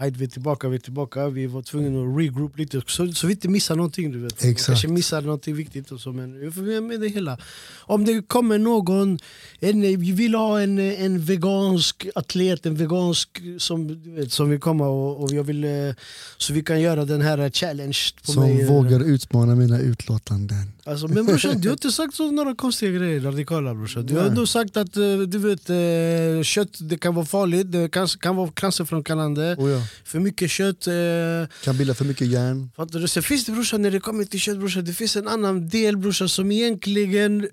Vi är tillbaka, vi är tillbaka. Vi var tvungna att regroup lite så, så vi inte missar någonting. Du vet. Exakt. Kanske missar någonting viktigt och så, men vi får med, det hela. Om det kommer någon, en, vi vill ha en, en vegansk atlet, en vegansk som, du vet, som vill komma och, och jag vill, eh, så vi kan göra den här challenge på Som mig. eh. vågar utmana mina utlåtanden. Alltså, men brorsan, du har inte sagt så, några konstiga grejer radikala brorsan. Du har ändå sagt att eh, du vet, eh, kött det kan vara farligt, det kan, kan vara cancerframkallande. Oh ja. För mycket kött. Eh, Kan bilda för mycket järn. fattar du? Sen finns det brorsan, när det kommer till kött brorsan, det finns en annan del brorsan som egentligen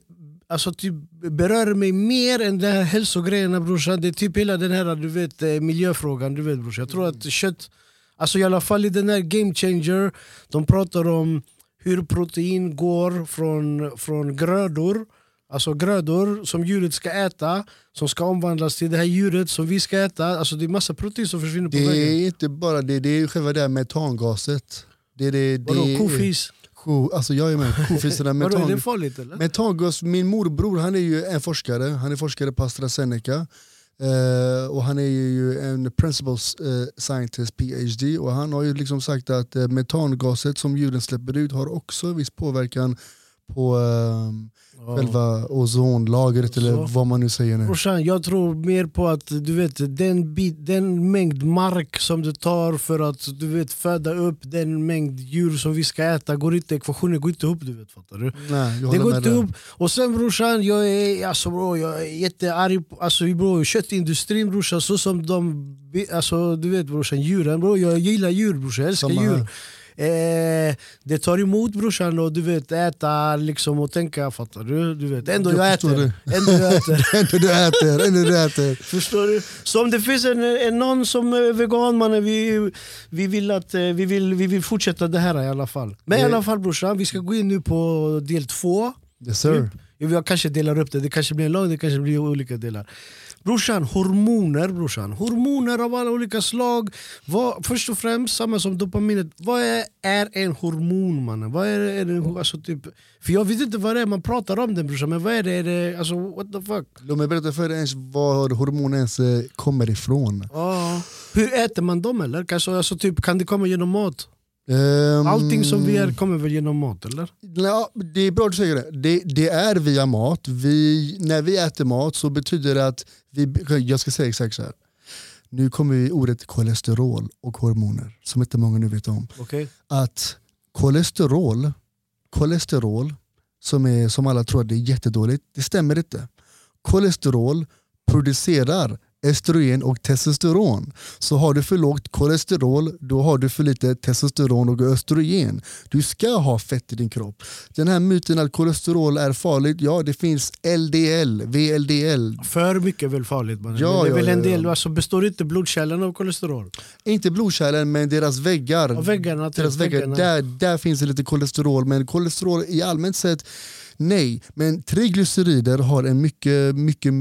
Alltså typ berör mig mer än de här hälsogrejerna brorsan. Det är typ hela den här du vet, eh, miljöfrågan. Du vet, brorsan. Jag tror att kött, alltså i alla fall i den här game changer, de pratar om hur protein går från, från grödor Alltså grödor som djuret ska äta, som ska omvandlas till det här djuret som vi ska äta. Alltså det är massa protein som försvinner på Det vägen. är inte bara det, det är ju själva det här metangaset. Det är det, det Vadå, kofis? Ko, alltså jag är med, kofisarna, Vadå, är det metan, farligt eller? metangas, min morbror han är ju en forskare, han är forskare på AstraZeneca. Eh, och han är ju en principal eh, scientist, PhD, och han har ju liksom sagt att eh, metangaset som djuren släpper ut har också viss påverkan på eh, Ja. själva ozonlagret eller Så. vad man nu säger nu. Brorsan, jag tror mer på att du vet, den, bit, den mängd mark som det tar för att du vet, föda upp den mängd djur som vi ska äta, går inte, ekvationen går inte ihop. Du vet, fattar du? Nej, jag Det går inte ihop. Och sen brorsan, jag är, alltså, bro, jag är jättearg. på- Alltså, bro, köttindustrin brorsan, så som de... Alltså, du vet brorsan, djuren. Bro, jag gillar djur brorsan, jag älskar Samma djur. här. Eh, det tar emot brorsan och du vet äta liksom och tänka, fattar du? du vet. Ändå jag, Jag äter. Ändå jag äter. Ändå du äter, ändå du äter. Förstår du? Så om det finns en, en någon som är vegan, mannen, vi, vi, vill att, eh, vi, vill, vi vill fortsätta det här i alla fall. Men i Det- alla fall brorsan, vi ska gå in nu på del två. Yes sir. Jag kanske delar upp det, det kanske blir en lång, det kanske blir olika delar. Brorsan, hormoner brorsan. Hormoner av alla olika slag. Vad, först och främst, samma som dopaminet. Vad är, är en hormon mannen? Vad är, är det, alltså, typ, för jag vet inte vad det är, man pratar om det brorsan, men vad är det? Är det alltså, what the fuck? Låt mig berätta för dig ens var hormoner ens eh, kommer ifrån. Ja. Hur äter man dem eller? Kanske, alltså, typ, kan det komma genom mat? Ehm, Allting som vi är kommer väl genom mat eller? Ja, det är bra att du säger det. det. Det är via mat. Vi, när vi äter mat så betyder det att, vi, jag ska säga exakt så här. Nu kommer vi ordet kolesterol och hormoner som inte många nu vet om. Okej? Att kolesterol, kolesterol som, är, som alla tror att det är jättedåligt, det stämmer inte. Kolesterol producerar estrogen och testosteron. Så har du för lågt kolesterol, då har du för lite testosteron och östrogen. Du ska ha fett i din kropp. Den här myten att kolesterol är farligt, ja det finns LDL, VLDL. För mycket är väl farligt. Ja, det är ja, väl en ja, ja. del, alltså, består inte blodkärlen av kolesterol? Inte blodkärlen men deras väggar. Och väggarna, deras väggar väggarna. där, där finns det lite kolesterol men kolesterol i allmänt sett nej. Men triglycerider har en mycket, mycket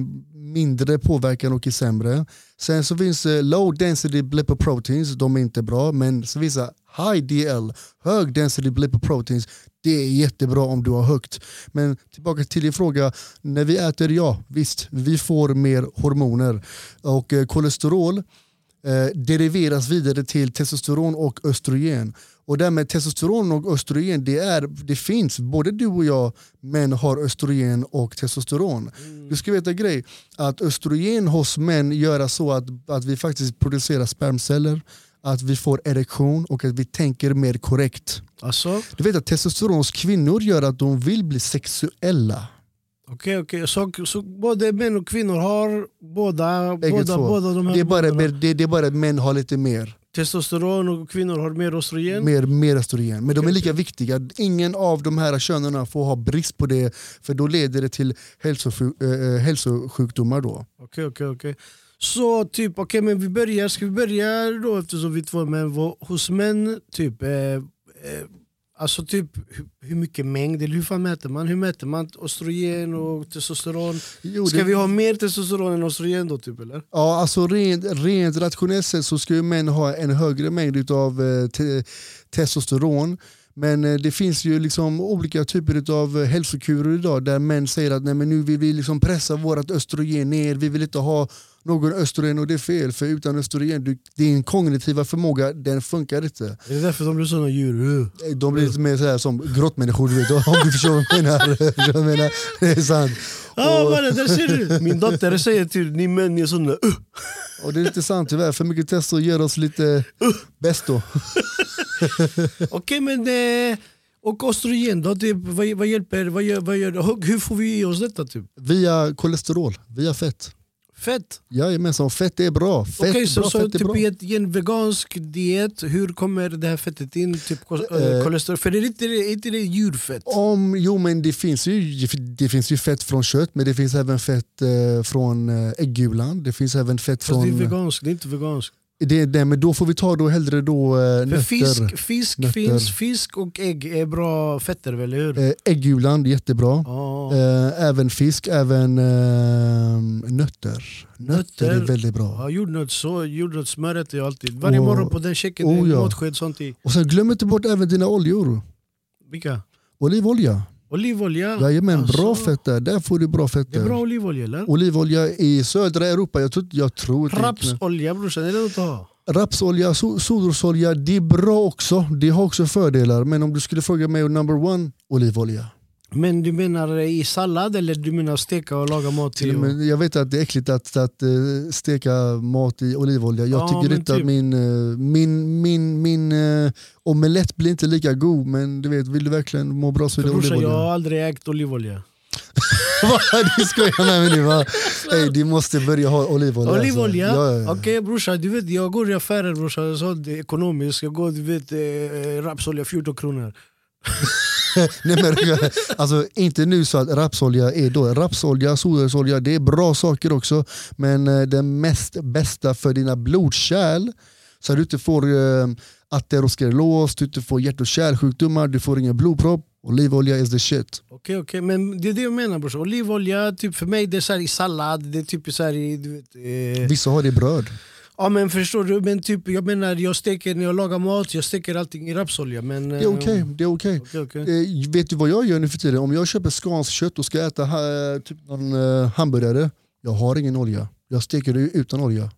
mindre påverkan och är sämre. Sen så finns det low density lipoproteins, de är inte bra. Men så finns det high DL, hög density lipoproteins. Det är jättebra om du har högt. Men tillbaka till din fråga, när vi äter, ja visst, vi får mer hormoner. Och eh, kolesterol eh, deriveras vidare till testosteron och östrogen. Och det här med testosteron och östrogen, det, är, det finns, både du och jag män har östrogen och testosteron. Du ska veta en grej, att östrogen hos män gör så att, att vi faktiskt producerar spermceller, att vi får erektion och att vi tänker mer korrekt. Alltså? Du vet att testosteron hos kvinnor gör att de vill bli sexuella. Okej, okej. Så, så både män och kvinnor har båda, båda, båda de här Det är, bara, det, det är bara att män har lite mer. Testosteron och kvinnor har mer östrogen. Mer, mer östrogen. Men de är lika viktiga. Ingen av de här könen får ha brist på det för då leder det till hälsosjuk, eh, hälsosjukdomar. Då. Okej, okej, okej. Så typ, okej men vi börjar, ska vi börja då eftersom vi är två män, vad- hos män typ, eh, eh, alltså typ hur, mycket mängd, eller hur fan mäter man? Hur mäter man östrogen och testosteron? Jo, Ska det- vi ha mer testosteron än östrogen då typ eller? Ja, alltså rent, rent rationellt sett så ska ju män ha en högre mängd av te, testosteron. Men eh, det finns ju liksom olika typer av hälsokurer idag där män säger att Nej, men nu vill vi liksom pressa vårt östrogen ner, vi vill inte ha någon östrogen och det är fel för utan östrogen, du, din kognitiva förmåga den funkar inte. Är det därför de blir sådana djur? De blir lite mer så här som grottmänniskor, du vet, om du förstår vad jag menar. Jag menar. Det är sant. Ja Och- mannen, där ser du! Min dotter säger till ni män är såna uh. Och det är lite sant tyvärr, för mycket testo ger oss lite bäst då. Okej men eh, och östrogen då? Det, vad, vad hjälper, vad gör, vad gör, hur får vi i oss detta typ? Via kolesterol, via fett. Fett? Jajamensan, fett är bra. Fett, Okej så, bra så fett är typ bra. i, en vegansk diet, hur kommer det här fettet in? Typ Eh. eh, kolesterol? För det är inte, är inte det djurfett? Om, jo men det finns, ju, det finns ju fett från kött men det finns även fett eh, från eh, äggulan. Det finns även fett Fast det är från... veganskt, det är inte veganskt. Det är det, men då får vi ta då hellre då eh, nötter. fisk, fisk Nötter. finns, fisk och ägg är bra fetter, eller hur? Eh, äggulan, jättebra. Ja. Eh, även fisk, även eh, nötter. Nötter är Nötter. väldigt bra. Ja, jordnöt, så, jordnötssmöret är alltid. Varje Och- morgon på den checken, oh, oh, ja. matsked sånt i. Och sen glöm inte bort även dina oljor. Vilka? Olivolja. Olivolja? Jajamän, bra Alltså, fett där. Där får du bra fett Det är bra olivolja eller? Olivolja i södra Europa, jag tror, jag tror Rapsolja brorsan, är det något att ha? Rapsolja, so- solrosolja, det är bra också. Det har också fördelar. Men om du skulle fråga mig, number one, olivolja. Men du menar i sallad eller du menar steka och laga mat Till med, jag vet att det är äckligt att, att eh, steka mat i olivolja. Jag Ja, tycker men inte att typ. min, eh, min, min, min eh, omelett blir inte lika god. Men du vet, vill du verkligen må bra så är det brorsan, jag olivolja. har aldrig ägt olivolja. Vad, du skojar med mig nu va? Ey, du måste börja ha olivolja. alltså. Olivolja? Ja, ja, ja. Okej brorsan, du vet jag går i affärer brorsan, ekonomiskt. Jag går, du vet, eh, rapsolja 14 kronor. Nej, men, alltså, inte nu så att rapsolja är då. Rapsolja, solrosolja, det är bra saker också. Men eh, det mest bästa för dina blodkärl så att du inte får eh, ateroskleros, du inte får hjärt och kärlsjukdomar, du får ingen blodpropp. Olivolja is the shit. Okej okej, men det är det jag menar brorsan. Olivolja, typ för mig det är så i sallad, det är typ så här i... Du vet, eh, Vissa har det i bröd. Ja men förstår du, men typ, jag menar jag steker, när jag lagar mat, jag steker allting i rapsolja. Men, Det är okej. det är okej. okej, okej. Eh, vet du vad jag gör nu för tiden? Om jag köper skånskt kött och ska äta eh, typ någon eh, hamburgare, jag har ingen olja. Jag steker det utan olja.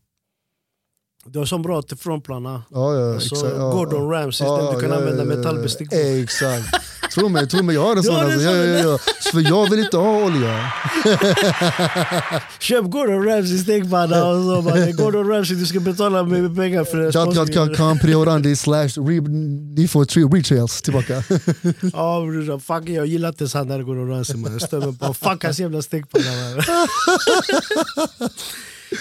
Du har sån bra teflonplana. Ja, ja, Alltså. Ja, Gordon ja. Ramsay, den du kan använda metallbestick på. Exakt. Tro mig, tro mig, jag har en sån. Alltså. Ja, sån, ja, ja, ja. För jag vill inte ha olja. Köp Gordon Ramsay stekpanna och så bara, Gordon Ramsay du ska betala med pengar för det. Dot.com, priorandi slash re- ni får tre retails tillbaka. Ja brorsan, fuck jag gillar inte så han där Gordon Ramsay man. Jag stämmer på fuck hans jävla stekpanna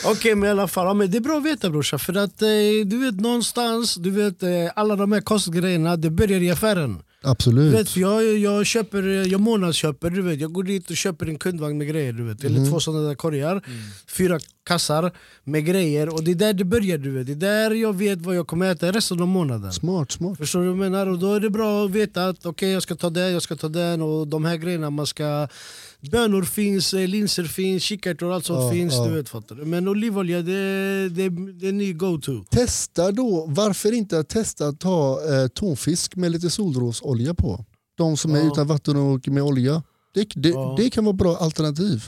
Okej men i alla fall, ja, men det är bra att veta brorsan för att eh, du vet någonstans, du vet eh, alla de här kostgrejerna det börjar i affären. Du Absolut. vet, jag, jag, köper, jag månadsköper, du vet. jag går dit och köper en kundvagn med grejer. Du vet. Eller två sådana där korgar, fyra kassar med grejer. Och det är där det börjar. Du vet. Det är där jag vet vad jag kommer äta resten av månaden. Smart, smart. Förstår du vad jag menar? Och då är det bra att veta att okej jag ska ta det, jag ska ta den och de här grejerna man ska Bönor finns, eh, linser finns, kikärtor och allt sånt Ja, finns. ja. Du vet, fattar du? Men olivolja det, det, det är en ny go-to. Testa då, varför inte testa att ta eh, tonfisk med lite solrosolja på? De som är Ja. utan vatten och med olja. Det, det, det kan vara bra alternativ.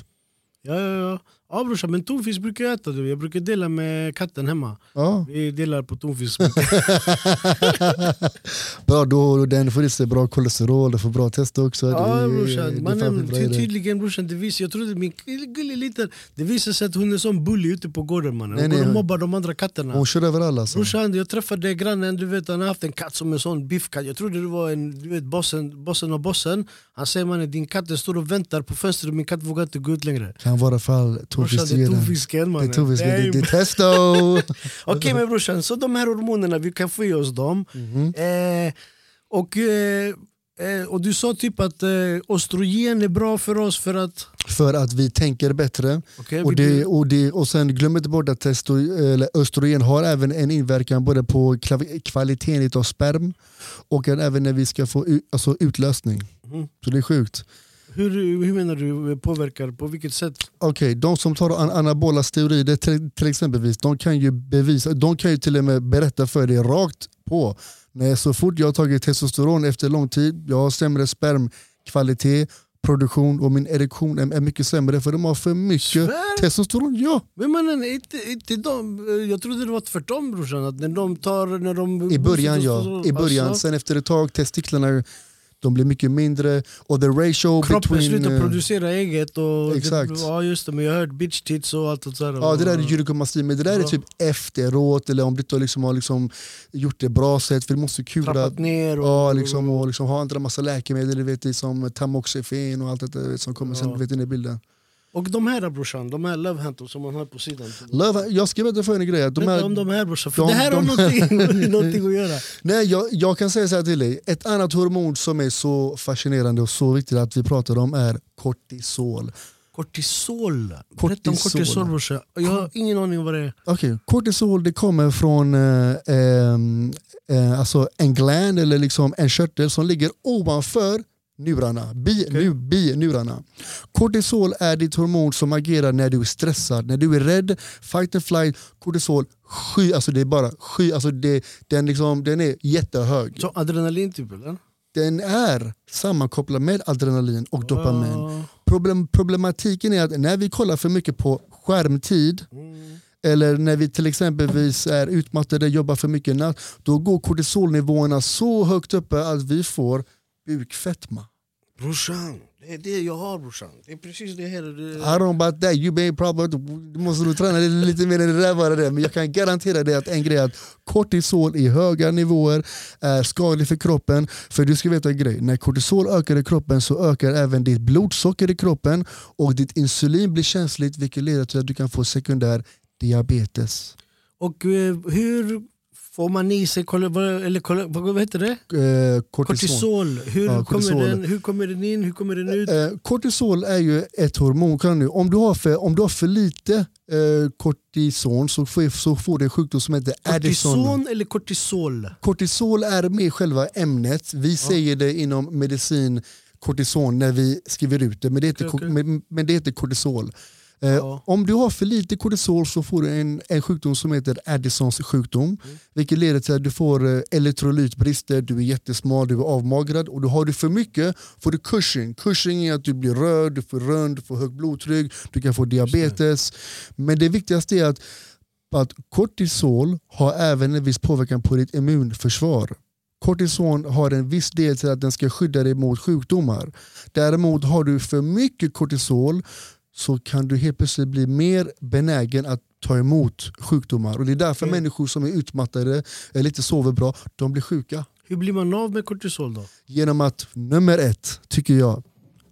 Ja, ja, ja. Ja brorsan, men tonfisk brukar jag äta. Du. Jag brukar dela med katten hemma. Ja. Vi delar på tonfisk. Bra, då, den får i sig bra kolesterol, det får bra test också. Ja det, brorsan, det mannen, ty, tydligen brorsan, det visar, jag trodde min gullig liten, det visar sig att hon är som bully ute på gården mannen. Nej, Hon går nej. och mobbar de andra katterna. Hon kör över alla. Alltså. Brorsan, jag träffade grannen, du vet han har haft en katt som en sån biffkatt. Jag trodde det var en, du vet bossen, bossen och bossen. Han säger mannen din katt den står och väntar på fönstret, min katt vågar inte gå ut längre. Kan vara fall Brorsan det är tonfiskgenen. tonfisken Det mannen. är tonfisken, det, det testo! Okej men brorsan, så de här hormonerna, vi kan få i oss dem. Mhm. Eh, och, eh, eh, och du sa typ att eh, östrogen är bra för oss för att... För att vi tänker bättre. Okay, Och, det, och, det, och sen glöm inte bort att testo, eller östrogen har även en inverkan både på kvaliteten av sperm och även när vi ska få alltså utlösning. Mhm. Så det är sjukt. Hur, hur menar du påverkar? På vilket sätt? Okej, de som tar an anabola steroider till, till exempelvis, de kan ju bevisa, de kan ju till och med berätta för dig rakt på Nej, så fort jag har tagit testosteron efter lång tid, jag har sämre spermkvalitet, produktion och min erektion är, är mycket sämre för de har för mycket Svär? testosteron. Ja, Men mannen, inte, inte de, jag trodde det var tvärtom brorsan. Att när de tar, när de i början ja. I början, alltså, sen efter ett tag, testiklarna de blir mycket mindre och the ratio Kroppen between... slutar eh, producera eget. Och Exakt. Det, ja just det, men jag har hört bitch tits och allt sånt där. Ja det där är gynekomastin, men det där är Ja. typ efteråt eller om du inte liksom har liksom gjort det bra sätt för du måste kura Trappat ner. Och, Ja, liksom, och liksom ha andra massa läkemedel, du vet, är som tamoxifen och allt det där som kommer sen, Ja. du vet, in i bilden. Och de här brorsan, de här love handles som man har på sidan. Love, jag ska berätta för en grej. De här, om de här brorsan, för de- det här har de- någonting, någonting att göra. nej, jag, jag kan säga så här till dig, ett annat hormon som är så fascinerande och så viktigt att vi pratar om är kortisol. Kortisol. Berätta om Kortisol. kortisol brorsan. Jag har ingen aning om vad det är. Okej, Kortisol det kommer från eh, eh, alltså en gland eller liksom en körtel som ligger ovanför njurarna, bi, Okej. nu, binjurarna. Kortisol är ditt hormon som agerar när du är stressad, när du är rädd, fight and flight. Kortisol, sky, alltså det är bara sky, alltså det, den, liksom, den är jättehög. Så adrenalin typ eller? Den är sammankopplad med adrenalin och dopamin. Ah. Problem, problematiken är att när vi kollar för mycket på skärmtid Mm. eller när vi till exempelvis är utmattade, jobbar för mycket natt, då går kortisolnivåerna så högt uppe att vi får bukfetma. Brorsan, det är det jag har brorsan. Det är precis det här. Det... I don't about that, you may probably, du måste nog träna lite, mer än det där bara det. Men jag kan garantera dig att en grej är att kortisol i höga nivåer är skadligt för kroppen. För du ska veta en grej, när kortisol ökar i kroppen så ökar även ditt blodsocker i kroppen och ditt insulin blir känsligt vilket leder till att du kan få sekundär diabetes. Och eh, hur får man i sig, eller vad heter det? Eh. Kortisol. Hur, Ja, kortisol. Kommer den, hur kommer den in? Hur kommer den ut? Eh, kortisol är ju ett hormon. Kan du, om, du har för, om du har för lite eh, kortison så får, så får du en sjukdom som heter Addison. Kortison eller kortisol? Kortisol är med själva ämnet. Vi säger det inom medicin kortison när vi skriver ut det, men det heter, ko- okej. Men, men det heter kortisol. Eh, Ja. Om du har för lite kortisol så får du en, en sjukdom som heter Addisons sjukdom. Mm. Vilket leder till att du får eh, elektrolytbrister, du är jättesmal, du är avmagrad. Och då har du för mycket får du Cushing. Cushing är att du blir röd, du får rönd, du får högt blodtryck, du kan få diabetes. Men det viktigaste är att, att kortisol har även en viss påverkan på ditt immunförsvar. Kortison har en viss del till att den ska skydda dig mot sjukdomar. Däremot har du för mycket kortisol så kan du helt plötsligt bli mer benägen att ta emot sjukdomar. Och Det är därför Okej. människor som är utmattade eller inte sover bra, de blir sjuka. Hur blir man av med kortisol då? Genom att, nummer ett, tycker jag,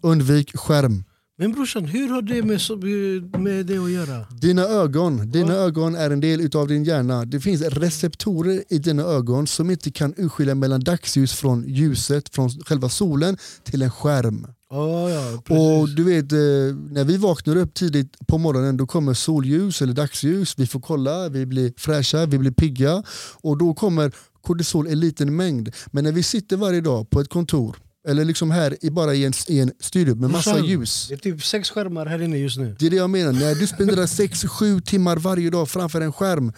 undvik skärm. Men brorsan, hur har det med, med det att göra? Dina ögon, dina Ja. ögon är en del utav din hjärna. Det finns receptorer i dina ögon som inte kan urskilja mellan dagsljus från ljuset, från själva solen till en skärm. Ja, ja. Och du vet, eh, när vi vaknar upp tidigt på morgonen då kommer solljus eller dagsljus, vi får kolla, vi blir fräscha, vi blir pigga och då kommer kortisol i liten mängd. Men när vi sitter varje dag på ett kontor eller liksom här i, bara i en, i en studio med massa Brorsan, ljus. Det är typ sex skärmar här inne just nu. Det är det jag menar, när du spenderar 6-7 timmar varje dag framför en skärm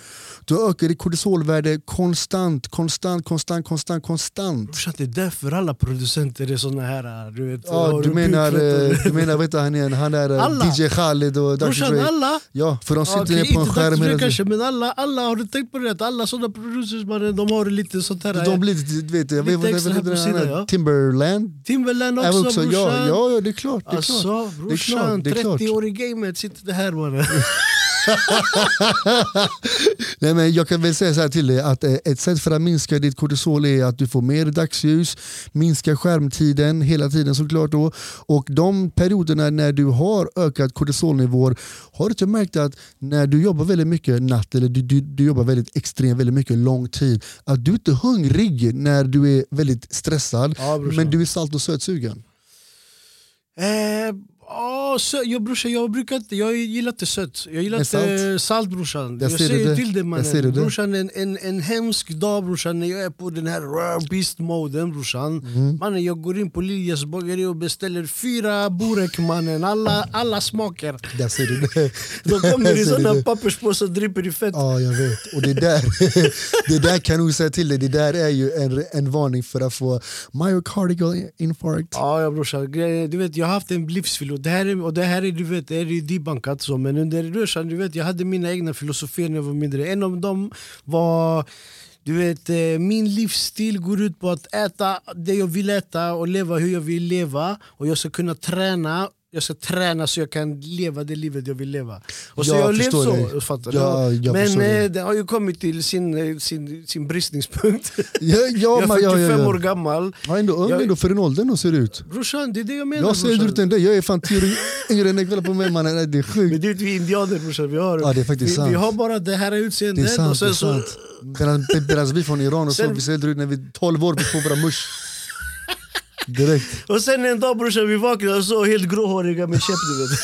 då ökar ditt kortisolvärde konstant, konstant, konstant, konstant, konstant. Brorsan, det är därför alla producenter är såna här... Du, vet, Ja, du menar, eh, du menar vet du, han, är, han är eh, Alla. DJ Khaled och Dr. Dre. alla! Ja, för de sitter okej, ner på en inte skärm hela kanske, men alla, alla, har du tänkt på det? Att alla sådana producers de har lite sånt här... De blir lite, du vet, jag vet vad här heter på den här? Timberland. Timberland också, ja, brorsan! ja, ja, det är klart. Det är klart. Alltså brorsan, klart. 30 år i gamet sitter det här mannen. Nej, men jag kan väl säga så här till dig att eh, ett sätt för att minska ditt kortisol är att du får mer dagsljus, minska skärmtiden hela tiden såklart då. Och de perioderna när du har ökat kortisolnivåer, har du inte märkt att när du jobbar väldigt mycket natt eller du, du, du jobbar väldigt extremt väldigt mycket lång tid, att du inte är hungrig när du är väldigt stressad, Ja, men du är salt och sötsugen. Eh, Oh, sö- jag, brorsan, jag brukar inte, jag gillar inte sött. Jag gillar inte salt? brorsan. Jag Jag, säger det. till dig ser det. mannen. Brorsan, en, en, en hemsk dag brorsan när jag är på den här rare beast moden brorsan. Mm. Mannen, jag går in på Liljas bageri och beställer fyra burek mannen. Alla, alla smaker. Där ser du det. De kommer i du såna papperspåsar och dripper i fett. Ja, jag vet. Och det där, det där kan nog säga till dig, det där är ju en, en varning för att få myocardial infarkt. Ja, ja brorsan, du vet jag har haft en livsfil och det här är, och det här är, du vet, är ju debunkat så men under brorsan, du vet jag hade mina egna filosofier när jag var mindre. En av dem var du vet, eh, min livsstil går ut på att äta det jag vill äta och leva hur jag vill leva och jag ska kunna träna jag ska träna så jag kan leva det livet jag vill leva. Och så Jag jag levt så, dig. fattar Ja, jag Men eh, det har ju kommit till sin, eh, sin, sin bristningspunkt. Ja, ja, jag är men- 45 ja, ja, år gammal. Ja, ändå ung Jag- ändå för din ålder nog ser det ut. Brorsan, det är det jag menar Jag ser brorsan. ut än dig, jag är fan tio år yngre än dig, kolla på mig mannen. Det är Men sjukt. det är vi indianer brorsan, vi har, Ja, det är faktiskt vi, sant. vi har bara det här Det är utseendet sant. och Det sen är så... sant. Medan, medan vi från Iran och så, Sen- vi ser äldre ut när vi är 12 år, vi får våra mush. Direkt. Och sen en dag brorsan vi vaknade och så helt gråhåriga med käpp du vet.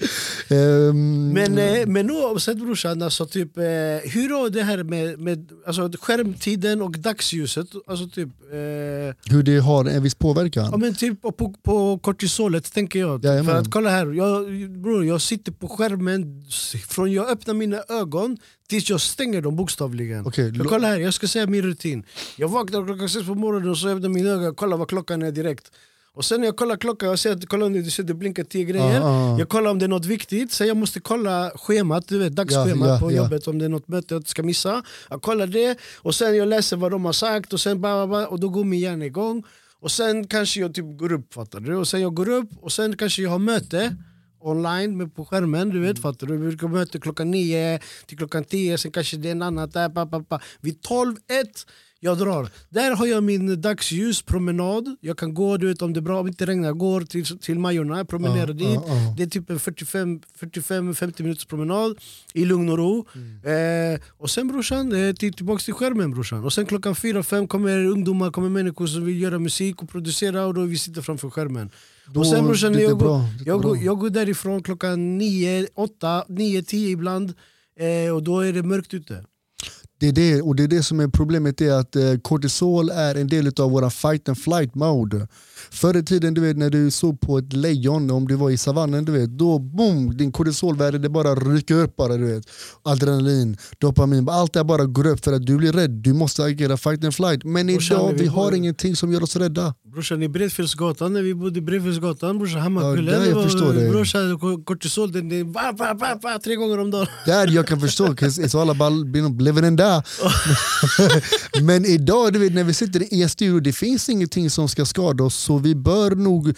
Ehm, Men, eh, men oavsett brorsan, alltså, typ, eh, hur har det här med, med alltså, skärmtiden och dagsljuset, alltså typ, eh, hur det har en viss påverkan. ja, men typ på, på kortisolet tänker jag. Jajamän. För att kolla här, jag, bror, jag sitter på skärmen från jag öppnar mina ögon tills jag stänger dem bokstavligen. Okej, Jag kolla här, jag ska säga min rutin. Jag vaknar klockan sex på morgonen och så öppnar mina ögon och kollar vad klockan är direkt. Och sen när jag kollar klockan och ser att kolla du ser det blinkar tio grejer. Ah, ah. Jag kollar om det är något viktigt, sen jag måste kolla schemat, du vet, dagsschemat Ja, ja, på ja. jobbet om det är något möte jag ska missa. Jag kollar det och sen jag läser vad de har sagt och sen bara, bara, och då går min hjärna igång. Och sen kanske jag typ går upp, fattar du? Och sen jag går upp och sen kanske jag har möte online med på skärmen, du vet, fattar du? Vi brukar möte klockan nio till klockan tio, sen kanske det är en annat där, pa, pa, pa. Vid tolv, ett, jag drar. Där har jag min dagsljus, promenad. Jag kan gå, du vet om det är bra, om det inte regnar, går till, till Majorna, promenerar Ja, dit. ja, ja. Det är typ en 45-50 minuters promenad i lugn och ro. Eh, och sen brorsan, eh, till, tillbaks till skärmen brorsan. Och sen klockan 4-5 kommer ungdomar, kommer människor som vill göra musik och producera och då vi sitter framför skärmen. Då- och sen brorsan, jag, bra, går, jag, går, jag går därifrån klockan 9, 8, 9, 10 ibland. Eh, och då är det mörkt ute. Det är det, och det är det som är problemet är att eh, kortisol är en del av våra fight and flight mode. Förr i tiden du vet, när du såg på ett lejon, om du var i savannen, du vet, då boom, din kortisolvärde det bara rycker upp. Bara, du vet. Adrenalin, dopamin, allt det bara går upp för att du blir rädd. Du måste agera fight and flight. Men Brorsan, idag vi vi har bor- ingenting som gör oss rädda. Brorsan i Bredfjällsgatan, när vi bodde i Bredfjällsgatan, brorsan Ja, Hammarkullen. jag var- det. Brorsan, ko- kortisol, den är va, va, va, va, tre gånger om dagen. Där jag kan förstå, it's all about living in there. Men idag du vet, när vi sitter i en studio, det finns ingenting som ska skada oss så vi bör nog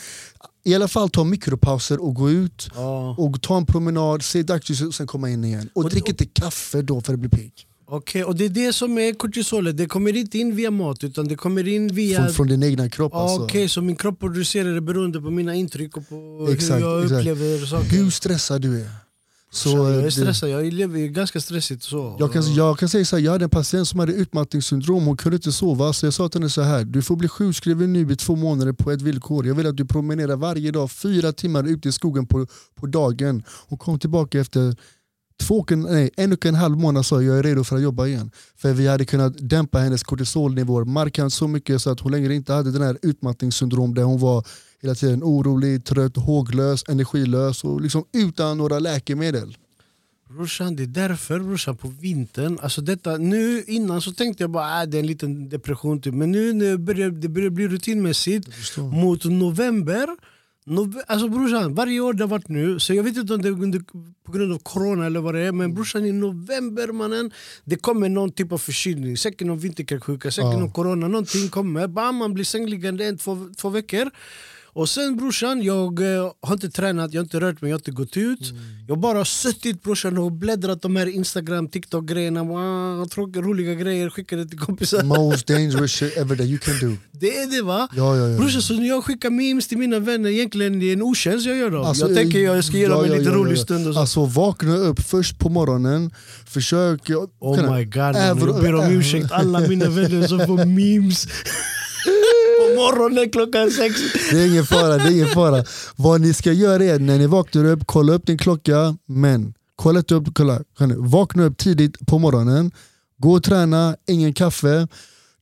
i alla fall ta mikropauser och gå ut Ja. och ta en promenad, se dagsljuset och sen komma in igen. Och, Och- drick inte kaffe då för att bli pigg. Okej, och det är det som är kortisolet, det kommer inte in via mat utan det kommer in via... Från, från din egna kropp Ja, alltså. Okej, så min kropp producerar det beroende på mina intryck och på Exakt, hur jag exakt. upplever saker. Hur stressad du är. Så, Så jag eh, är det- stressad, jag lever ju ganska stressigt så. Jag kan, jag kan säga så här, jag hade en patient som hade utmattningssyndrom, hon kunde inte sova. Så jag sa till henne så här, du får bli sjukskriven nu i två månader på ett villkor. Jag vill att du promenerar varje dag fyra timmar ute i skogen på, på dagen. Hon kom tillbaka efter två, nej, en och en halv månad och sa jag är redo för att jobba igen. För vi hade kunnat dämpa hennes kortisolnivåer markant så mycket så att hon längre inte hade den här utmattningssyndrom där hon var hela tiden. Orolig, trött, håglös, energilös och liksom utan några läkemedel. Brorsan, det är därför brorsan på vintern, alltså detta, nu innan så tänkte jag bara att det är en liten depression typ. Men nu när det börjar, det börjar bli rutinmässigt mot november. Nove alltså brorsan, varje år det har varit nu, så jag vet inte om det är på grund av corona eller vad det är Men brorsan i november mannen, det kommer någon typ av förkylning. Säkert någon vinterkräksjuka, säkert Ja. någon corona, någonting kommer. Bam, man blir sängliggande en, två, två veckor och sen brorsan, jag eh, har inte tränat, jag har inte rört mig, jag har inte gått ut Jag har bara suttit brorsan och bläddrat de här instagram, tiktok grejerna wow, roliga grejer, skickade till kompisar Most dangerous shit ever that you can do. Det är det va? Ja, ja, ja. Brorsan, så när jag skickar memes till mina vänner, egentligen det är en otjänst jag gör dem. Alltså, jag tänker jag ska ge dem ja, en ja, lite ja, rolig stund och så. Alltså vakna upp först på morgonen, försök... oh my god, jag ber om ursäkt alla mina vänner som får memes på morgonen klockan sex. Det är ingen fara, det är ingen fara. Vad ni ska göra är när ni vaknar upp, kolla upp din klocka. Men kolla inte upp, kolla, vakna upp tidigt på morgonen. Gå och träna, ingen kaffe.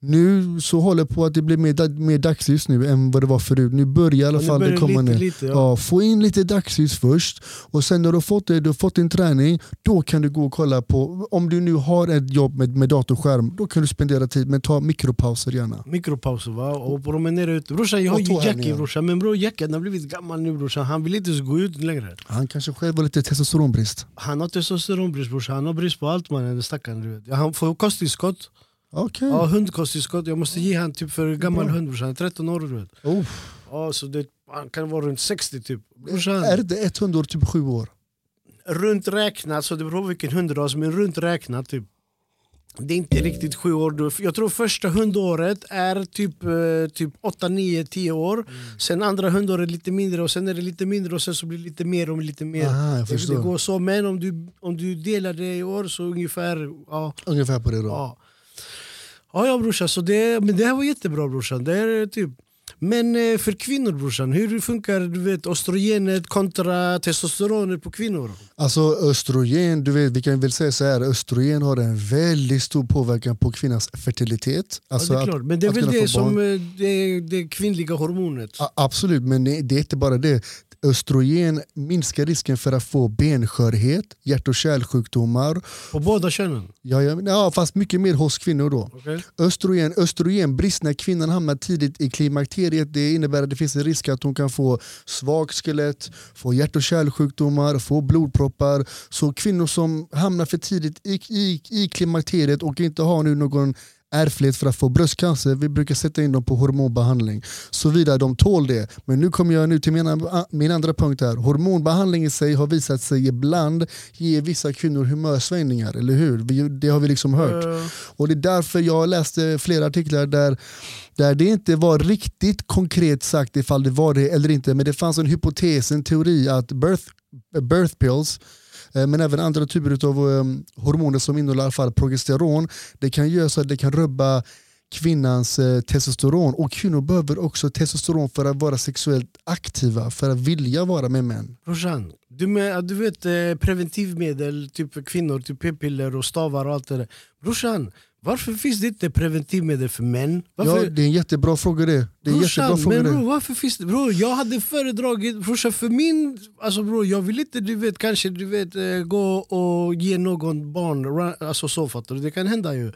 Nu så håller på att det blir mer, mer dagsljus nu än vad det var förut. Nu börjar i alla fall det komma lite, ner. lite, ja. Ja, få in lite dagsljus först och sen när du har fått det, du har fått din träning, då kan du gå och kolla på, om du nu har ett jobb med, med datorskärm, då kan du spendera tid, men ta mikropauser gärna. Mikropauser va, och promenera ut. Brorsan jag har ju. Jackie brorsan, men bror Jackie han har blivit gammal nu brorsan. Han vill inte ens gå ut längre. Han kanske själv har lite testosteronbrist. Han har testosteronbrist brorsan, han har brist på allt mannen, stackaren Han får kosttillskott, Okej. ja, hundkosttillskott. Jag måste ge han typ för gammal hund brorsan, 13 år vet. Oh. Ja, så det, han kan vara runt 60 typ. Brorsan, Är det ett hundår typ sju år? runt räknat, så det beror på vilken hundras, men runt räknat typ. Det är inte riktigt sju år. Jag tror första hundåret är typ, eh, typ 8, 9, 10 år. Sen andra hundåret lite mindre och sen är det lite mindre och sen så blir det lite mer och lite mer. Aha, det, går så, men om du, om du delar det i år så ungefär... Ja, Ungefär på det då. ja. Ja, ja brorsan, så det, men det här var jättebra brorsan. Det är typ... Men eh, för kvinnor brorsan, hur funkar du vet, östrogenet kontra testosteronet på kvinnor? Alltså östrogen, du vet, vi kan väl säga så här, östrogen har en väldigt stor påverkan på kvinnans fertilitet. Alltså ja, det är att- klart. Men det är väl det som eh, det, det kvinnliga hormonet. Absolut, men det det är inte bara det. Östrogen minskar risken för att få benskörhet, hjärt och kärlsjukdomar. På båda könen. Ja, ja, ja, fast mycket mer hos kvinnor då. Okay? Östrogen, östrogenbrist när kvinnan hamnar tidigt i klimakteriet det innebär att det finns en risk att hon kan få svagt skelett, få hjärt och kärlsjukdomar, få blodproppar. Så kvinnor som hamnar för tidigt i, i, i klimakteriet och inte har nu någon ärftlighet för att få bröstcancer, vi brukar sätta in dem på hormonbehandling. Såvida de tål det. Men nu kommer jag nu till min, min andra punkt här. Hormonbehandling i sig har visat sig ibland ge vissa kvinnor humörsvängningar, eller hur? Det har vi liksom hört. Eh, Och det är därför jag läste flera artiklar där, där det inte var riktigt konkret sagt ifall det var det eller inte. Men det fanns en hypotes, en teori att birth, birth pills eh, men även andra typer av eh, hormoner som innehåller i alla fall progesteron det kan göra så att det kan rubba kvinnans eh, testosteron och kvinnor behöver också testosteron för att vara sexuellt aktiva, för att vilja vara med män. brorsan, du, med, du vet eh, preventivmedel typ för kvinnor, typ p-piller och stavar och allt det där. Brorsan, varför finns det inte preventivmedel för män? Varför? Ja, det är en jättebra fråga det. Det är en jättebra Brorsan, fråga men bror, varför finns det? Bror, jag hade föredragit, brorsan för min, alltså bror, jag vill inte du vet, kanske du vet, eh, gå och ge någon barn, alltså så fattar du, det kan hända ju.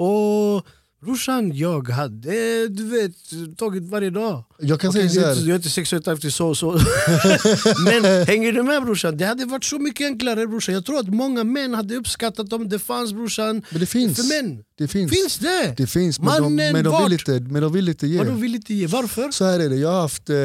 Och brorsan, jag hade du vet, tagit varje dag. Jag kan Okej, säga så jag, är här. inte, jag är inte sexuellt aktiv så så. Men hänger du med brorsan? Det hade varit så mycket enklare brorsan. Jag tror att många män hade uppskattat om det fanns brorsan Men det finns. för män. Det finns. Finns det? Det finns, men, de, men, de vill inte, men de vill inte ge. Vadå vill inte ge? Varför? Så här är det, jag har haft eh,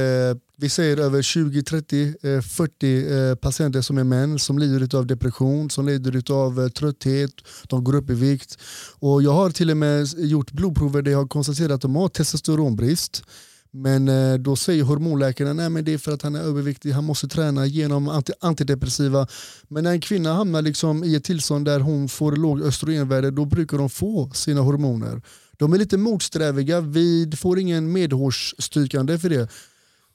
vi säger över 20, 30, 40 patienter som är män som lider av depression, som lider av eh, trötthet, de går upp i vikt. Och jag har till och med gjort blodprover där jag har konstaterat att de har testosteronbrist. Men eh, då säger hormonläkarna att det är för att han är överviktig, han måste träna genom anti antidepressiva. Men när en kvinna hamnar liksom i ett tillstånd där hon får låg östrogenvärde då brukar de få sina hormoner. De är lite motsträviga, vi får ingen medhårsstrykande för det.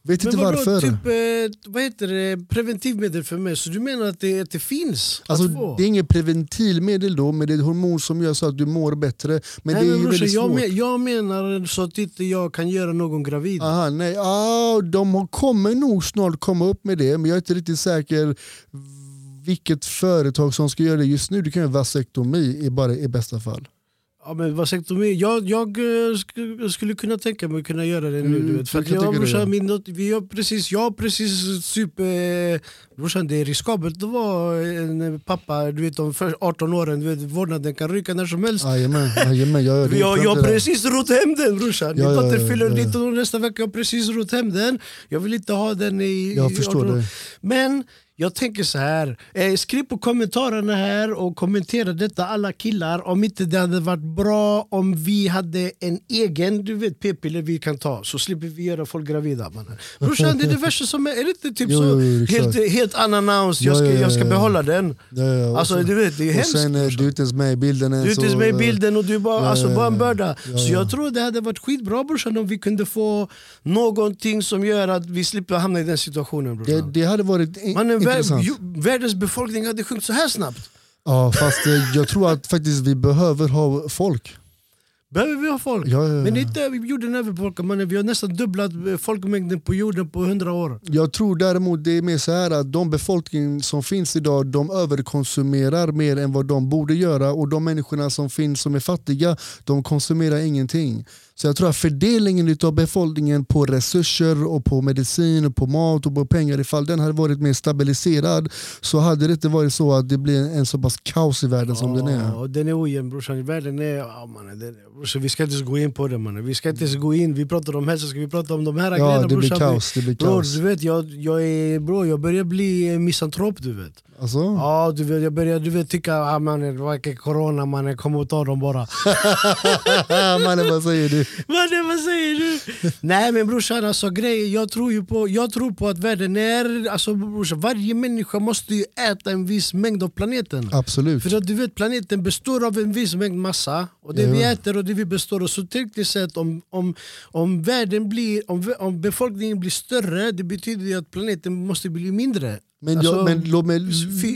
Vet Men inte vadå, varför. typ, eh, vad heter det, preventivmedel för mig? Så du menar att det, att det finns Alltså, att få? det är inget preventivmedel då, men det är ett hormon som gör så att du mår bättre. Men Nej, det är men väldigt jag, men, jag menar så att inte jag kan göra någon gravid. Aha, nej, ah, de kommer nog snart komma upp med det, men jag är inte riktigt säker vilket företag som ska göra det just nu. Det kan ju vara vasektomi i, bara, i bästa fall. Ja, men vasektomi, jag, jag eh, sk- skulle kunna tänka mig att kunna göra det nu. Mm, du vet. För jag brorsan, min, vi har precis, jag har precis super, eh, brorsan, det är riskabelt att vara en pappa du vet, för 18 åren. Du vet, vårdnaden kan ryka när som helst. Jajamän, jajamän, jag. Jag, jag har precis rott hem den brorsan. Min dotter fyller ja. 19 år nästa vecka, jag har precis rott hem den. Jag vill inte ha den i... Jag förstår 18 år. det. Men Jag tänker så här, eh, skriv på kommentarerna här och kommentera detta alla killar om inte det hade varit bra om vi hade en egen du vet p-piller vi kan ta så slipper vi göra folk gravida. mannen. Brorsan det är det värsta som är, är det inte typ Jo, så jo, helt, helt unannounced, jag ska, Ja, ja, jag ska ja. behålla den. Ja, ja, Alltså så- du vet, det är hemskt. sen eh, du är inte ens med i bilden än. Du är inte ens med i eh, bilden och du är bara, ja, alltså, ja, bara en ja. börda. Ja, Så ja. jag tror det hade varit skitbra brorsan om vi kunde få någonting som gör att vi slipper hamna i den situationen Det, brorsan. det hade varit in, Vär, intressant. ju- världens befolkning hade sjunkit så här snabbt. Ja, fast eh, jag tror att faktiskt vi behöver ha folk. Behöver vi ha folk? Ja, ja, ja. Men inte jorden överbefolkad mannen, vi har nästan dubblat eh, folkmängden på jorden på hundra år. Jag tror däremot det är mer så här att de befolkning som finns idag de överkonsumerar mer än vad de borde göra och de människorna som finns som är fattiga de konsumerar ingenting. Så jag tror att fördelningen av befolkningen på resurser och på medicin och på mat och på pengar ifall den hade varit mer stabiliserad så hade det inte varit så att det blir en så pass kaos i världen som den är. Ja, den är ojämn brorsan, världen är... Ja, mannen, den brorsan, vi ska inte ens gå in på det mannen. Vi ska inte ens gå in, vi pratar om hälsa, ska vi prata om de här Ja, grejerna det blir brorsan? kaos. Det blir Bror, kaos. du vet, jag, jag, är, bro, jag börjar bli misantrop du vet. Alltså? Ja, du vet jag börjar du vet, tycka att ah, mannen, corona mannen, kom och ta dem bara. Mannen vad säger du? Mannen vad säger du? Nej men brorsan, alltså, grej, jag, tror ju på, jag tror på att världen är... Alltså, brorsan, varje människa måste ju äta en viss mängd av planeten. Absolut. För att du vet, planeten består av en viss mängd massa och det Ja. vi äter och det vi består av. Så tekniskt sett om, om, om, världen blir, om, om befolkningen blir större det betyder ju att planeten måste bli mindre. Men, Alltså, jag, men låt mig